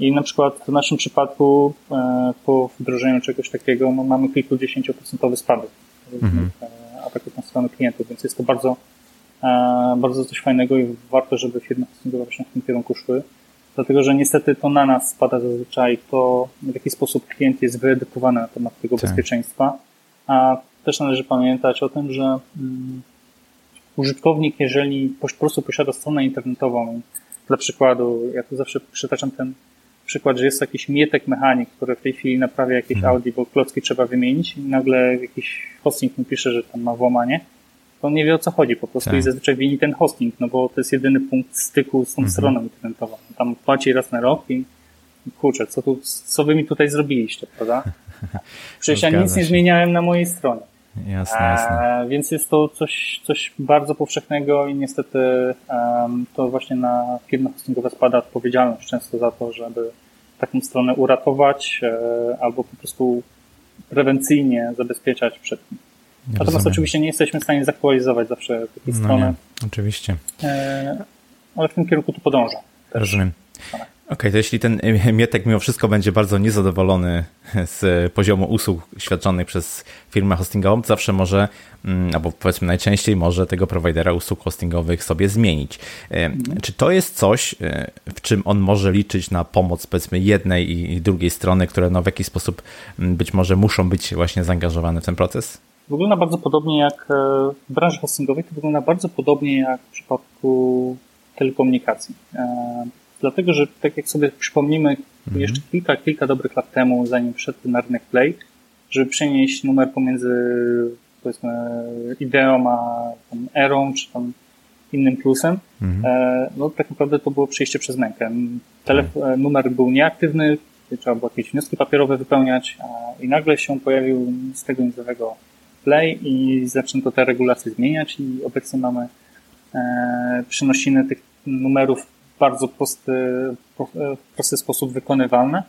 I na przykład w naszym przypadku e, po wdrożeniu czegoś takiego no, mamy kilkudziesięcioprocentowy spadek mhm. ataków na stronę klientów, więc jest to bardzo E, bardzo coś fajnego i warto, żeby firmy hostingowe właśnie w tym kierunku szły. Dlatego, że niestety to na nas spada zazwyczaj to, w jaki sposób klient jest wyedukowany na temat tego tak. bezpieczeństwa. A też należy pamiętać o tym, że um, użytkownik, jeżeli po prostu posiada stronę internetową, dla przykładu, ja tu zawsze przytaczam ten przykład, że jest jakiś mietek mechanik, który w tej chwili naprawia jakieś hmm. Audi, bo klocki trzeba wymienić i nagle jakiś hosting mu pisze, że tam ma włamanie to nie wie o co chodzi po prostu tak. i zazwyczaj wini ten hosting, no bo to jest jedyny punkt styku z tą mhm. stroną internetową. Tam płaci raz na rok i kurczę, co, tu, co wy mi tutaj zrobiliście, prawda? Przecież ja nic nie zmieniałem na mojej stronie. Jasne, jasne. E, więc jest to coś, coś bardzo powszechnego i niestety um, to właśnie na firmy hostingowe spada odpowiedzialność często za to, żeby taką stronę uratować e, albo po prostu prewencyjnie zabezpieczać przed tym. Natomiast Rozumiem. oczywiście nie jesteśmy w stanie zaktualizować zawsze takiej no strony. Nie, oczywiście. E, ale w tym kierunku to podąża. Rozumiem. Okej, okay, to jeśli ten Mietek mimo wszystko będzie bardzo niezadowolony z poziomu usług świadczonych przez firmę hostingową, zawsze może, mm, albo powiedzmy najczęściej może tego prowajdera usług hostingowych sobie zmienić. Mhm. Czy to jest coś, e, w czym on może liczyć na pomoc powiedzmy jednej i drugiej strony, które no w jakiś sposób mm, być może muszą być właśnie zaangażowane w ten proces? Wygląda bardzo podobnie jak e, w branży hostingowej, to wygląda bardzo podobnie jak w przypadku telekomunikacji. E, dlatego, że tak jak sobie przypomnimy mhm. jeszcze kilka, kilka dobrych lat temu, zanim wszedł na rynek Play, żeby przenieść numer pomiędzy powiedzmy ideą a tam erą, czy tam innym plusem, mhm. no tak naprawdę to było przejście przez mękę. Telefon, tak. numer był nieaktywny, trzeba było jakieś wnioski papierowe wypełniać i nagle się pojawił z tego nowego Play i zaczęto te regulacje zmieniać i obecnie mamy e, przynosiny tych numerów w bardzo prosty, w prosty sposób wykonywalne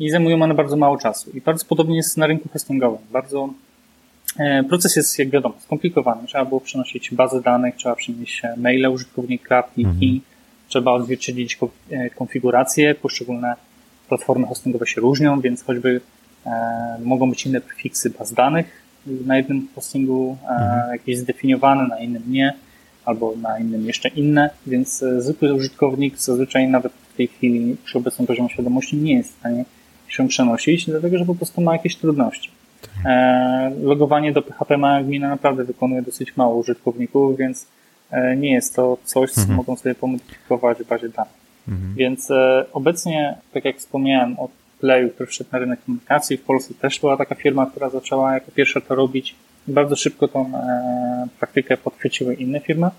i zajmują one bardzo mało czasu. I bardzo podobnie jest na rynku hostingowym. Bardzo e, Proces jest, jak wiadomo, skomplikowany. Trzeba było przenosić bazy danych, trzeba przynieść maile użytkownika, pliki, mhm. trzeba odzwierciedlić e, konfiguracje. Poszczególne platformy hostingowe się różnią, więc choćby e, mogą być inne prefiksy baz danych na jednym hostingu, mhm. jakieś zdefiniowane, na innym nie, albo na innym jeszcze inne, więc zwykły użytkownik zazwyczaj nawet w tej chwili przy obecnym poziomie świadomości nie jest w stanie się przenosić, dlatego że po prostu ma jakieś trudności. Tak. E, logowanie do PHP Gmina naprawdę wykonuje dosyć mało użytkowników, więc e, nie jest to coś, co mhm. mogą sobie pomodyfikować w bazie danych. Mhm. Więc e, obecnie, tak jak wspomniałem o Playu, który wszedł na rynek komunikacji, w Polsce też była taka firma, która zaczęła jako pierwsza to robić. Bardzo szybko tą e, praktykę podchwyciły inne firmy.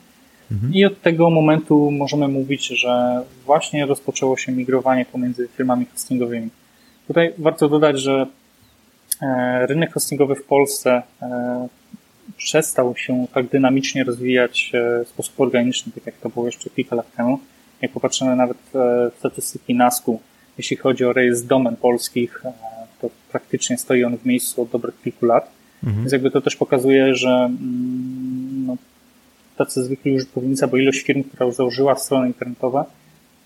Mhm. I od tego momentu możemy mówić, że właśnie rozpoczęło się migrowanie pomiędzy firmami hostingowymi. Tutaj warto dodać, że e, rynek hostingowy w Polsce e, przestał się tak dynamicznie rozwijać e, w sposób organiczny, tak jak to było jeszcze kilka lat temu. Jak popatrzymy nawet w statystyki NASKU, jeśli chodzi o rejestr domen polskich, to praktycznie stoi on w miejscu od dobrych kilku lat. Mhm. Więc jakby to też pokazuje, że mm, no, tacy zwykli użytkownicy, bo ilość firm, która już założyła strony internetowe,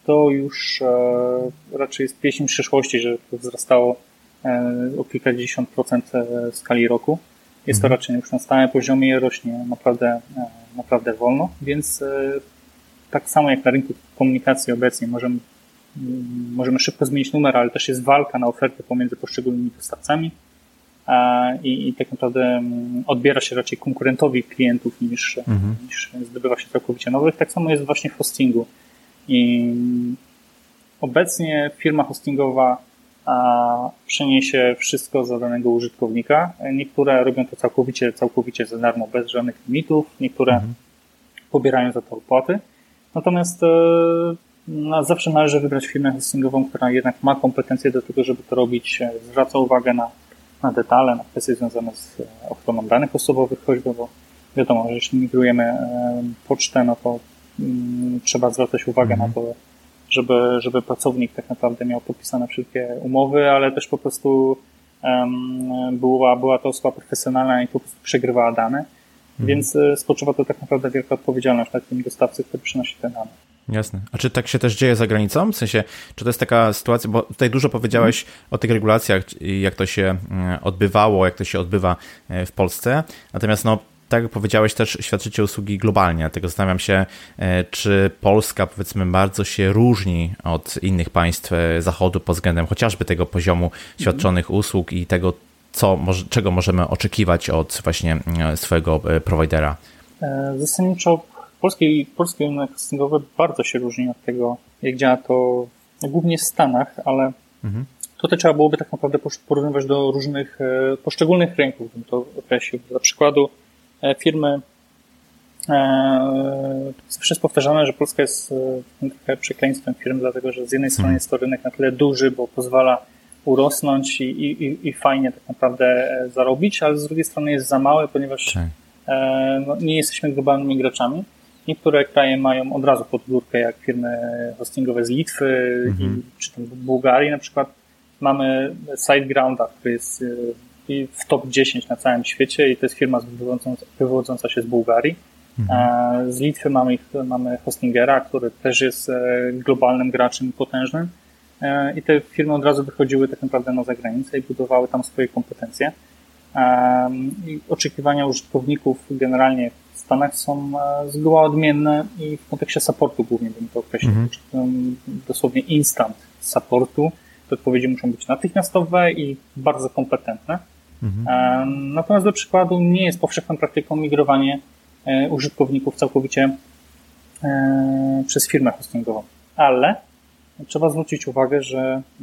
to już e, raczej jest pieśń przyszłości, że to wzrastało e, o kilkadziesiąt procent w skali roku. Jest to mhm. raczej już na stałym poziomie rośnie naprawdę, e, naprawdę wolno, więc tak samo jak na rynku komunikacji obecnie możemy, możemy szybko zmienić numer, ale też jest walka na ofertę pomiędzy poszczególnymi dostawcami i, i tak naprawdę mm, odbiera się raczej konkurentowi klientów niż, mhm. niż zdobywa się całkowicie nowych. Tak samo jest właśnie w hostingu. I obecnie firma hostingowa przeniesie wszystko za danego użytkownika. Niektóre robią to całkowicie, całkowicie za darmo, bez żadnych limitów, niektóre mhm. pobierają za to opłaty. Natomiast e, no, zawsze należy wybrać firmę hostingową, która jednak ma kompetencje do tego, żeby to robić, e, zwraca uwagę na, na detale, na kwestie związane z e, ochroną danych osobowych choćby, bo wiadomo, że jeśli migrujemy pocztę, no to Mm, trzeba zwracać uwagę mhm. na to, żeby, żeby pracownik tak naprawdę miał podpisane wszystkie umowy, ale też po prostu um, była, była to osoba profesjonalna i po prostu przegrywała dane. Mhm. Więc e, spoczywa to tak naprawdę wielka odpowiedzialność na tym dostawcy, który przynosi te dane. Jasne. A czy tak się też dzieje za granicą? W sensie, czy to jest taka sytuacja, bo tutaj dużo powiedziałeś o tych regulacjach, jak to się mm, odbywało, jak to się odbywa e, w Polsce. Natomiast no, tak jak powiedziałeś, też świadczycie usługi globalnie, dlatego zastanawiam się, e, czy Polska powiedzmy bardzo się różni od innych państw e, Zachodu pod względem chociażby tego poziomu świadczonych usług i tego, co, czego możemy oczekiwać od właśnie swojego prowajdera. Zasadniczo polski, polski rynek hostingowy bardzo się różni od tego, jak działa to głównie w Stanach, ale mhm. tutaj trzeba byłoby tak naprawdę porównywać do różnych poszczególnych rynków, bym to określił. Dla przykładu E, firmy e, zawsze jest powtarzane, że Polska jest e, trochę przekleństwem firm, dlatego że z jednej strony mhm. jest to rynek na tyle duży, bo pozwala urosnąć i, i, i fajnie tak naprawdę zarobić, ale z drugiej strony jest za małe, ponieważ tak. no, nie jesteśmy globalnymi graczami. Niektóre kraje mają od razu pod górkę, jak firmy hostingowe z Litwy mhm. i, czy tam Bułgarii na przykład. Mamy SiteGrounda, który jest w top 10 na całym świecie i to jest firma wywodząca, wywodząca się z Bułgarii. Mhm. Z Litwy mamy, mamy Hostingera, który też jest e, globalnym graczem potężnym e, i te firmy od razu wychodziły tak naprawdę na zagranicę i budowały tam swoje kompetencje. I oczekiwania użytkowników generalnie Stanach są e, zgoła odmienne i w kontekście supportu głównie bym to określił. Mhm. Dosłownie instant supportu. Te odpowiedzi muszą być natychmiastowe i bardzo kompetentne. Mhm. Natomiast do przykładu nie jest powszechną praktyką migrowanie e, użytkowników całkowicie e, przez firmę hostingową. Ale trzeba zwrócić uwagę, że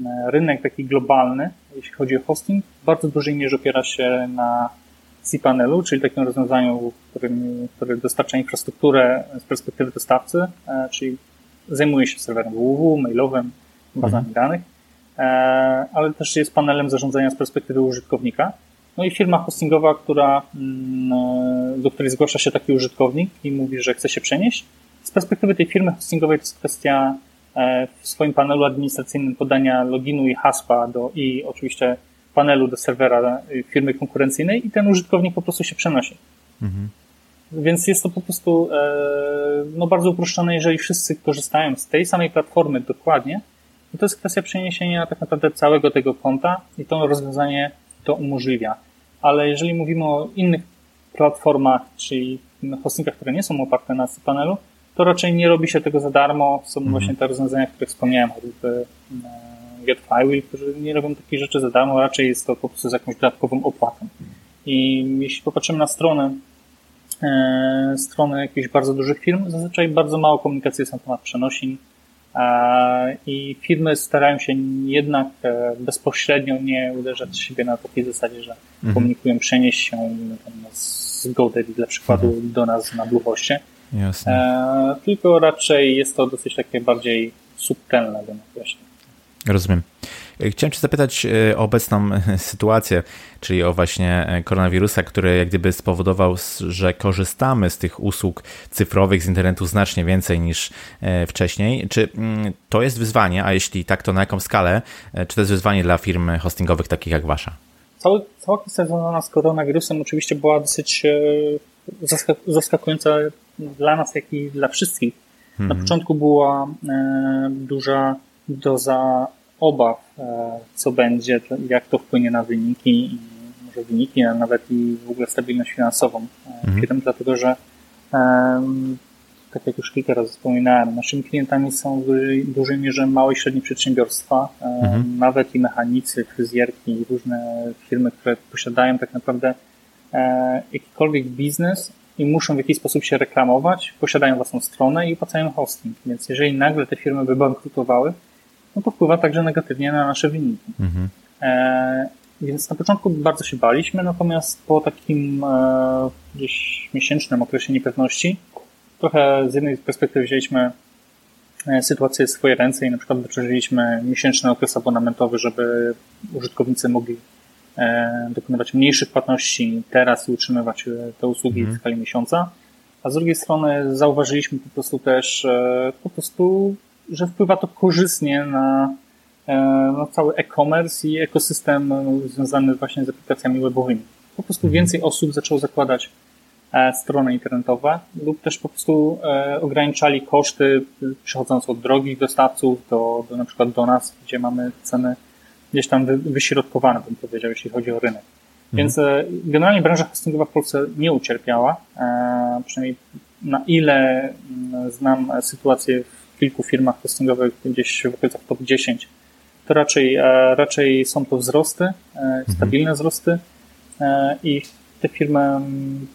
e, rynek taki globalny, jeśli chodzi o hosting, w bardzo dużej mierze opiera się na cPanelu, czyli takim rozwiązaniu, którym, które dostarcza infrastrukturę z perspektywy dostawcy, e, czyli zajmuje się serwerem www, mailowym, bazami mhm. danych, e, ale też jest panelem zarządzania z perspektywy użytkownika. No i firma hostingowa, która, mm, do której zgłasza się taki użytkownik i mówi, że chce się przenieść. Z perspektywy tej firmy hostingowej to jest kwestia w swoim panelu administracyjnym podania loginu i hasła do, i oczywiście panelu do serwera firmy konkurencyjnej i ten użytkownik po prostu się przenosi. Mhm. Więc jest to po prostu e, no, bardzo uproszczone, jeżeli wszyscy korzystają z tej samej platformy dokładnie, to, to jest kwestia przeniesienia tak naprawdę całego tego konta i to rozwiązanie to umożliwia. Ale jeżeli mówimy o innych platformach, czyli hostingach, które nie są oparte na panelu, to raczej nie robi się tego za darmo. Są mhm. właśnie te rozwiązania, które wspomniałem, choćby e, GetFlywheel, którzy nie robią takich rzeczy za darmo, raczej jest to po prostu z jakąś dodatkową opłatą. I jeśli popatrzymy na stronę, e, stronę jakichś bardzo dużych firm, zazwyczaj bardzo mało komunikacji jest na temat przenosin e, i firmy starają się jednak e, bezpośrednio nie uderzać siebie na takiej zasadzie, że mhm. komunikują przenieść się z GoDaddy dla przykładu mhm. do nas na Bluehoście Jasne. E, tylko raczej jest to dosyć takie bardziej subtelne, bym określił. Rozumiem. E, chciałem Cię zapytać e, o obecną sytuację, czyli o właśnie koronawirusa, który jak gdyby spowodował, że korzystamy z tych usług cyfrowych z internetu znacznie więcej niż wcześniej. Czy mm, to jest wyzwanie, a jeśli tak, to na jaką skalę? Czy to jest wyzwanie dla firm hostingowych takich jak Wasza? Cały, cała kwestia związana z koronawirusem oczywiście była dosyć zaskakująca dla nas, jak i dla wszystkich. Na mhm. początku była e, duża doza obaw, e, co będzie, jak to wpłynie na wyniki, może wyniki, a nawet i w ogóle stabilność finansową e, mhm. firm, dlatego że tak jak już kilka razy wspominałem, naszymi klientami są w dużej, dużej mierze małe i średnie przedsiębiorstwa, mhm. nawet i mechanicy, fryzjerki i różne firmy, które posiadają tak naprawdę jakikolwiek biznes, i muszą w jakiś sposób się reklamować, posiadają własną stronę i opłacają hosting. Więc jeżeli nagle te firmy by bankrutowały, no to wpływa także negatywnie na nasze wyniki. Mhm. E, więc na początku bardzo się baliśmy, natomiast po takim e, gdzieś miesięcznym okresie niepewności, trochę z jednej perspektywy wzięliśmy e, sytuację w swoje ręce i na przykład wyczerpaliśmy miesięczny okres abonamentowy, żeby użytkownicy mogli E, dokonywać mniejszych płatności teraz i utrzymywać e, te usługi mhm. w skali miesiąca. A z drugiej strony zauważyliśmy po prostu też, e, po prostu, że wpływa to korzystnie na, na cały e-commerce i ekosystem związany właśnie z aplikacjami webowymi. Po prostu mhm. więcej osób zaczęło zakładać strony internetowe lub też po prostu ograniczali koszty przechodząc od drogich dostawców do, do na przykład do nas, gdzie mamy ceny gdzieś tam wyśrodkowane, bym powiedział, jeśli chodzi o rynek. Więc mhm. generalnie branża hostingowa w Polsce nie ucierpiała, e, przynajmniej na ile mm, znam sytuację w kilku firmach hostingowych gdzieś w okolicach top 10, to raczej, e, raczej są to wzrosty, mhm. stabilne wzrosty i te firmy mm,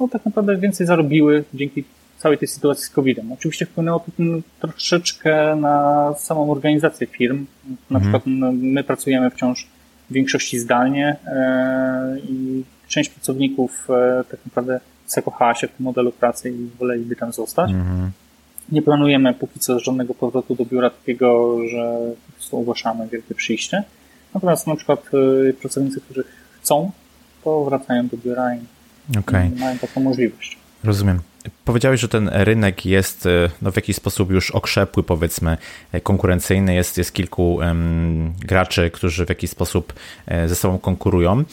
no, tak naprawdę więcej zarobiły dzięki całej tej sytuacji z COVID-em. Oczywiście wpłynęło to troszeczkę na samą organizację firm. Na mhm. przykład my pracujemy wciąż w większości zdalnie e, i część pracowników e, tak naprawdę zakochała się w tym modelu pracy i woleliby tam zostać. Mhm. Nie planujemy póki co żadnego powrotu do biura takiego, że po prostu ogłaszamy wielkie przyjście. Natomiast na przykład e, pracownicy, którzy chcą, to wracają do biura i, okay. i mają taką możliwość. Rozumiem. Powiedziałeś, że ten rynek jest e, no, w jakiś sposób już okrzepły, powiedzmy, e, konkurencyjny. Jest, jest kilku um, graczy, którzy w jakiś sposób e, ze sobą konkurują.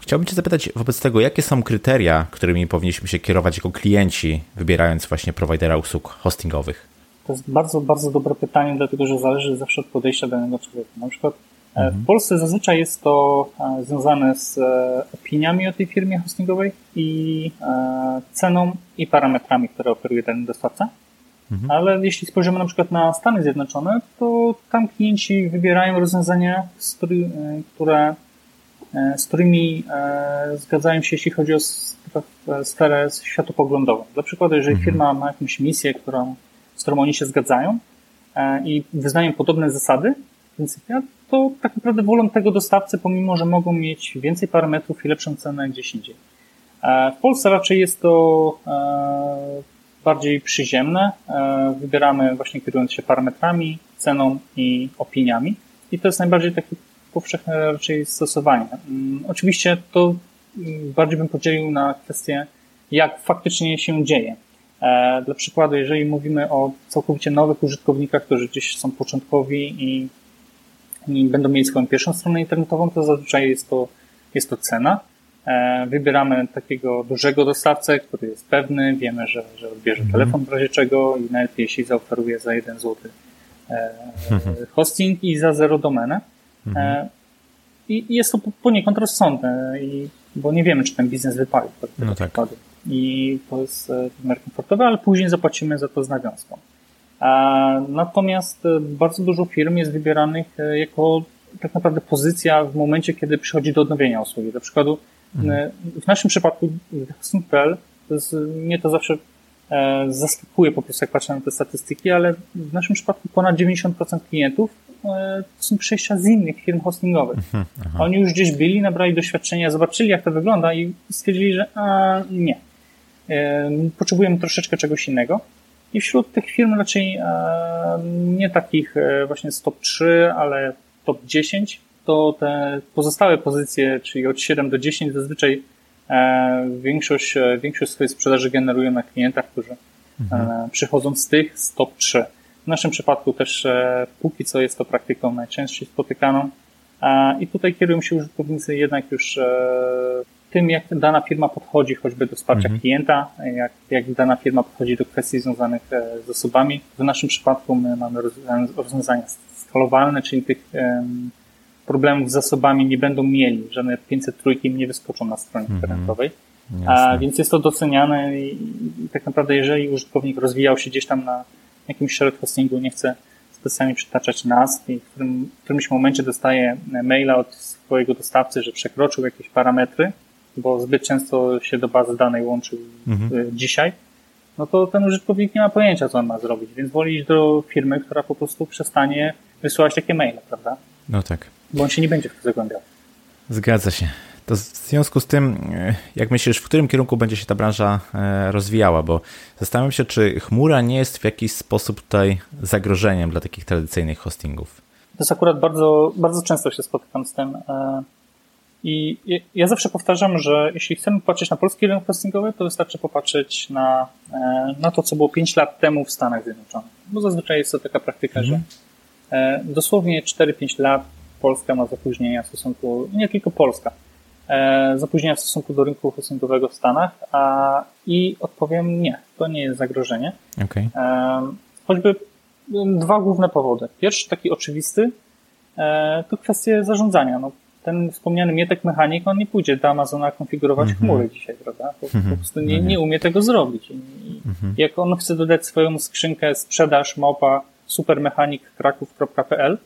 Chciałbym Cię zapytać wobec tego, jakie są kryteria, którymi powinniśmy się kierować jako klienci, wybierając właśnie prowajdera usług hostingowych? To jest bardzo, bardzo dobre pytanie, dlatego że zależy zawsze od podejścia danego człowieka. Na przykład w Polsce zazwyczaj jest to e, związane z e, opiniami o tej firmie hostingowej i ceną i parametrami, które oferuje ten dostawca. Mhm. Ale jeśli spojrzymy na przykład na Stany Zjednoczone, to tam klienci wybierają rozwiązania, które, z którymi zgadzają się, jeśli chodzi o sferę światopoglądową. Dla przykładu, jeżeli mhm. firma ma jakąś misję, którą, z którą oni się zgadzają i wyznają podobne zasady, pryncypia, to tak naprawdę wolą tego dostawcy, pomimo, że mogą mieć więcej parametrów i lepszą cenę gdzieś indziej. W Polsce raczej jest to bardziej przyziemne. Wybieramy właśnie kierując się parametrami, ceną i opiniami. I to jest najbardziej takie powszechne raczej stosowanie. Mm, oczywiście to mm, bardziej bym podzielił na kwestię, jak faktycznie się dzieje. E, dla przykładu, jeżeli mówimy o całkowicie nowych użytkownikach, którzy gdzieś są początkowi i, i będą mieli swoją pierwszą stronę internetową, to zazwyczaj jest to, jest to cena. E, wybieramy takiego dużego dostawcę, który jest pewny, wiemy, że, że odbierze mhm. telefon w razie czego i najlepiej jeśli zaoferuje za 1 zł e, mhm. hosting i za zero domenę. Mhm. I jest to poniekąd rozsądne, bo nie wiemy, czy ten biznes wypali. No tak. I to jest w miarę komfortowe, ale później zapłacimy za to z nawiązką. Natomiast bardzo dużo firm jest wybieranych jako tak naprawdę pozycja w momencie, kiedy przychodzi do odnowienia usługi. Dla przykładu mhm. w naszym przypadku Hosting.pl mnie to zawsze e, zaskakuje po prostu, jak patrzę na te statystyki, ale w naszym przypadku ponad 90% klientów e, to są przejścia z innych firm hostingowych. Mhm, Oni już gdzieś byli, nabrali doświadczenia, zobaczyli, jak to wygląda i stwierdzili, że a, nie. E, potrzebujemy troszeczkę czegoś innego. I wśród tych firm raczej nie takich właśnie z top 3, ale top 10 to te pozostałe pozycje, czyli od 7 do 10 zazwyczaj e, większość, e, większość swojej sprzedaży generują na klientach, którzy e, mhm. przychodzą z tych z top 3. W naszym przypadku też póki co jest to praktyką najczęściej spotykaną i tutaj kierują się użytkownicy jednak już tym, jak dana firma podchodzi choćby do wsparcia mhm. klienta, jak, jak dana firma podchodzi do kwestii związanych z zasobami. W naszym przypadku my mamy rozwiązania skalowalne, czyli tych um, problemów z zasobami nie będą mieli. Żadne 503 im nie wyskoczą na stronie -hmm. internetowej. A, więc jest to doceniane i, i, tak naprawdę jeżeli użytkownik rozwijał się gdzieś tam na jakimś shared hostingu, nie chce specjalnie przytaczać nazw i w, którym, w którymś momencie dostaje maila od swojego dostawcy, że przekroczył jakieś parametry, bo zbyt często się do bazy danej łączył mm -hmm. dzisiaj, no to ten użytkownik nie ma pojęcia, co on ma zrobić, więc woli iść do firmy, która po prostu przestanie wysyłać takie maile, prawda? No tak. Bo on się nie będzie w to zagłębiał. Zgadza się. To w związku z tym, e, jak myślisz, w którym kierunku będzie się ta branża e, rozwijała? Bo zastanawiam się, czy chmura nie jest w jakiś sposób tutaj zagrożeniem dla takich tradycyjnych hostingów. To jest akurat bardzo, bardzo często się spotykam z tym. E, I ja zawsze powtarzam, że jeśli chcemy patrzeć na polski rynek hostingowy, to wystarczy popatrzeć na, na to, co było 5 lat temu w Stanach Zjednoczonych. Bo zazwyczaj jest to taka praktyka, mhm. że dosłownie 4-5 lat Polska ma zapóźnienia w stosunku, nie tylko Polska, e, zapóźnienia w stosunku do rynku hostingowego w Stanach a, i odpowiem nie, to nie jest zagrożenie. Okay. E, choćby dwa główne powody. Pierwszy, taki oczywisty, e, to kwestie zarządzania. No, ten wspomniany Mietek mechanik, on nie pójdzie do Amazona konfigurować mm -hmm. chmury dzisiaj, prawda? Po, mm -hmm. po prostu nie, no nie umie tego zrobić. I, mm -hmm. Jak on chce dodać swoją skrzynkę sprzedaż małpa supermechanik.kraków.pl,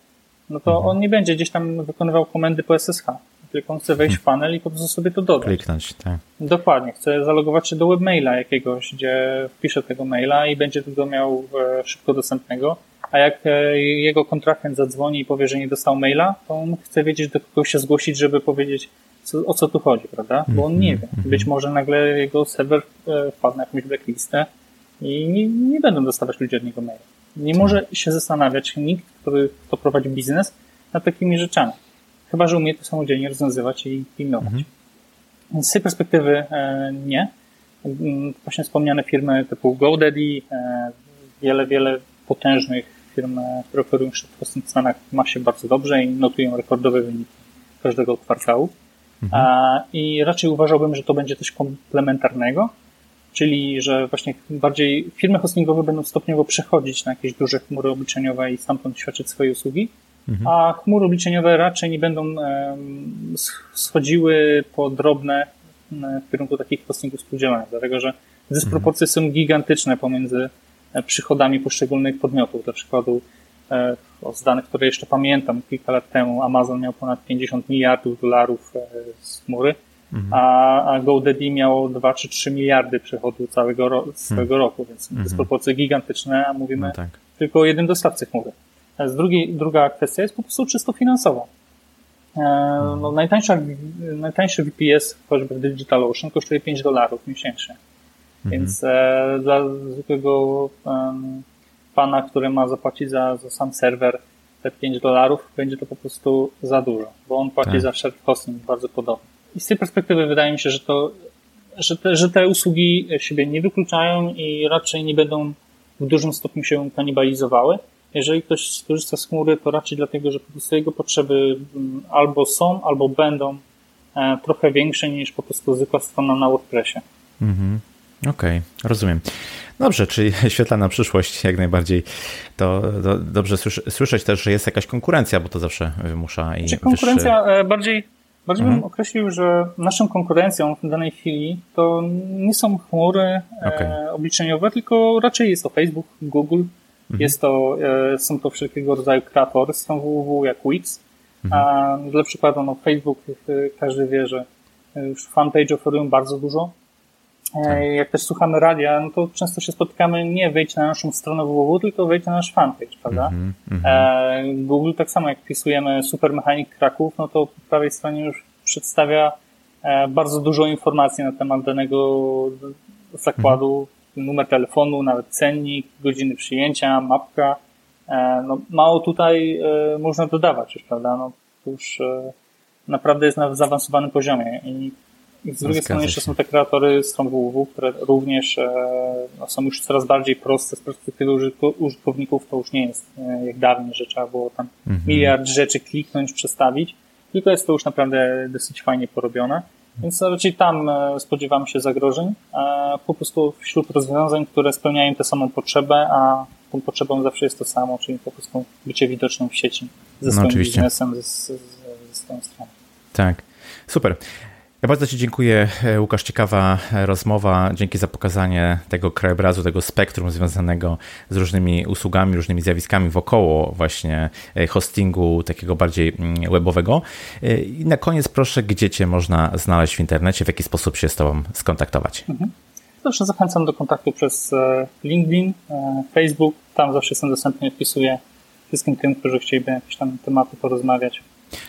no to mhm. on nie będzie gdzieś tam wykonywał komendy po SSH, tylko on chce wejść w mhm. panel i po prostu sobie to dodać. Kliknąć, tak. Dokładnie. Chce zalogować się do webmaila jakiegoś, gdzie wpisze tego maila i będzie tego miał e, szybko dostępnego. A jak e, jego kontrahent zadzwoni i powie, że nie dostał maila, to on chce wiedzieć, do kogo się zgłosić, żeby powiedzieć, co, o co tu chodzi, prawda? Bo on nie mhm. wie. Być może nagle jego serwer e, wpadł na jakąś blacklistę i nie, nie będą dostawać ludzie od niego maila. Nie może się zastanawiać nikt, który, kto prowadzi biznes, nad takimi rzeczami. Chyba, że umie to samodzielnie rozwiązywać i pilnować. Mhm. Z tej perspektywy e, nie. Mm, właśnie wspomniane firmy typu GoDaddy, wiele, wiele potężnych firm, e, które szybkość w Stanach ma się bardzo dobrze i notują rekordowe wyniki każdego kwartału. Mhm. I raczej uważałbym, że to będzie coś komplementarnego, czyli że właśnie bardziej firmy hostingowe będą stopniowo przechodzić na jakieś duże chmury obliczeniowe i stamtąd świadczyć swoje usługi, mhm. a chmury obliczeniowe raczej nie będą schodziły po drobne w kierunku takich hostingów spółdzielonych, dlatego że dysproporcje mhm. są gigantyczne pomiędzy przychodami poszczególnych podmiotów. Dla przykładu e, z danych, które jeszcze pamiętam, kilka lat temu Amazon miał ponad 50 miliardów dolarów e, z chmury, Mhm. A, a GoDaddy miało 2 czy 3 miliardy przychodu całego ro, całego hmm. roku, więc hmm. dysproporcje gigantyczne, a mówimy no tak. tylko o jednym dostawcy chmury. Z drugiej, druga kwestia jest po prostu czysto finansowa. No, najtańsza, najtańszy VPS, choćby w DigitalOcean, kosztuje 5 dolarów miesięcznie. Mhm. Więc e, dla zwykłego um, pana, który ma zapłacić za, za sam serwer te 5 dolarów, będzie to po prostu za dużo, bo on płaci tak. za shared hosting bardzo podobnie. I z tej perspektywy wydaje mi się, że to, że te, że te usługi siebie nie wykluczają i raczej nie będą w dużym stopniu się kanibalizowały. Jeżeli ktoś skorzysta z chmury, to raczej dlatego, że po prostu jego potrzeby mm, albo są, albo będą e, trochę większe niż po prostu zwykła strona na WordPressie. Mhm. Okej, okay, rozumiem. Dobrze, czyli świetlana przyszłość jak najbardziej. To, to dobrze słyszeć też, że jest jakaś konkurencja, bo to zawsze wymusza i Czy konkurencja wyższy... E, bardziej, bardziej mhm. bym określił, że naszą konkurencją w danej chwili to nie są chmury e, okay. obliczeniowe, tylko raczej jest to Facebook, Google, mhm. jest to, e, są to wszelkiego rodzaju kreatory stron www jak Wix. Mhm. A dla przykładu, no Facebook, każdy wie, że już fanpage oferują bardzo dużo. Jak też słuchamy radia, no to często się spotykamy nie wejdź na naszą stronę www, tylko wejdź na nasz fanpage, prawda? Mm -hmm. Google tak samo jak wpisujemy Supermechanik Kraków, no to po prawej stronie już przedstawia e, bardzo dużo informacji na temat danego zakładu, mm -hmm. numer telefonu, nawet cennik, godziny przyjęcia, mapka. E, no, mało tutaj można dodawać już, prawda? No, już naprawdę jest na zaawansowanym poziomie i z drugiej strony jeszcze są te kreatory stron www, które również e, no, są już coraz bardziej proste z perspektywy użytkowników. To już nie jest e, jak dawniej, że trzeba było tam mhm. miliard rzeczy kliknąć, przestawić, tylko jest to już naprawdę dosyć fajnie porobione. Więc raczej tam e, spodziewamy się zagrożeń, po prostu wśród rozwiązań, które spełniają tę samą potrzebę, a tą potrzebą zawsze jest to samo, czyli po prostu bycie widocznym w sieci ze no swoim no, biznesem, ze, ze, ze swoją stroną. Tak, super. Ja bardzo Ci dziękuję, e, Łukasz. Ciekawa e, rozmowa. Dzięki za pokazanie tego krajobrazu, tego spektrum związanego z różnymi usługami, różnymi zjawiskami wokoło właśnie e, hostingu takiego bardziej mm, webowego. I na koniec proszę, gdzie Cię można znaleźć w internecie, w jaki sposób się z Tobą skontaktować? Mhm. Zawsze zachęcam do kontaktu przez LinkedIn, Facebook. Tam zawsze jestem dostępny, wpisuję wszystkim tym, którzy chcieliby jakieś tam tematy porozmawiać.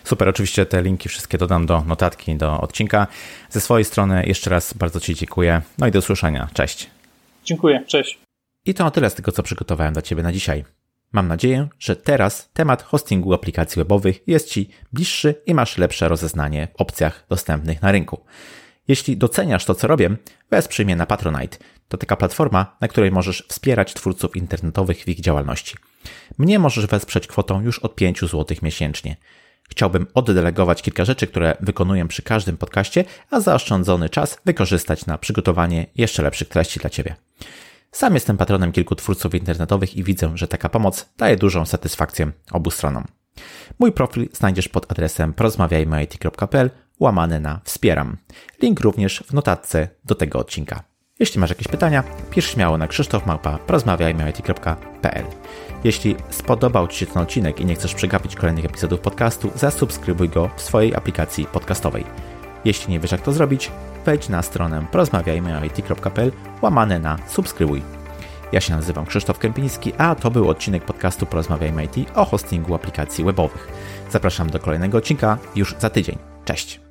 Super, oczywiście te linki wszystkie dodam do notatki, do odcinka. Ze swojej strony jeszcze raz bardzo Ci dziękuję. No i do usłyszenia. Cześć. Dziękuję, cześć. I to na tyle z tego, co przygotowałem dla Ciebie na dzisiaj. Mam nadzieję, że teraz temat hostingu aplikacji webowych jest Ci bliższy i masz lepsze rozeznanie w opcjach dostępnych na rynku. Jeśli doceniasz to, co robię, wesprzyj mnie na Patronite. To taka platforma, na której możesz wspierać twórców internetowych w ich działalności. Mnie możesz wesprzeć kwotą już od 5 zł miesięcznie. Chciałbym oddelegować kilka rzeczy, które wykonuję przy każdym podcaście, a zaoszczędzony czas wykorzystać na przygotowanie jeszcze lepszych treści dla Ciebie. Sam jestem patronem kilku twórców internetowych i widzę, że taka pomoc daje dużą satysfakcję obu stronom. Mój profil znajdziesz pod adresem porozmawiajmy.it.pl łamany na wspieram. Link również w notatce do tego odcinka. Jeśli masz jakieś pytania, pisz śmiało na krzysztofmałpa.porozmawiajmy.it.pl jeśli spodobał Ci się ten odcinek i nie chcesz przegapić kolejnych epizodów podcastu, zasubskrybuj go w swojej aplikacji podcastowej. Jeśli nie wiesz jak to zrobić, wejdź na stronę porozmawiajmy.it.pl łamane na subskrybuj. Ja się nazywam Krzysztof Kępiński, a to był odcinek podcastu Porozmawiajmy IT o hostingu aplikacji webowych. Zapraszam do kolejnego odcinka już za tydzień. Cześć!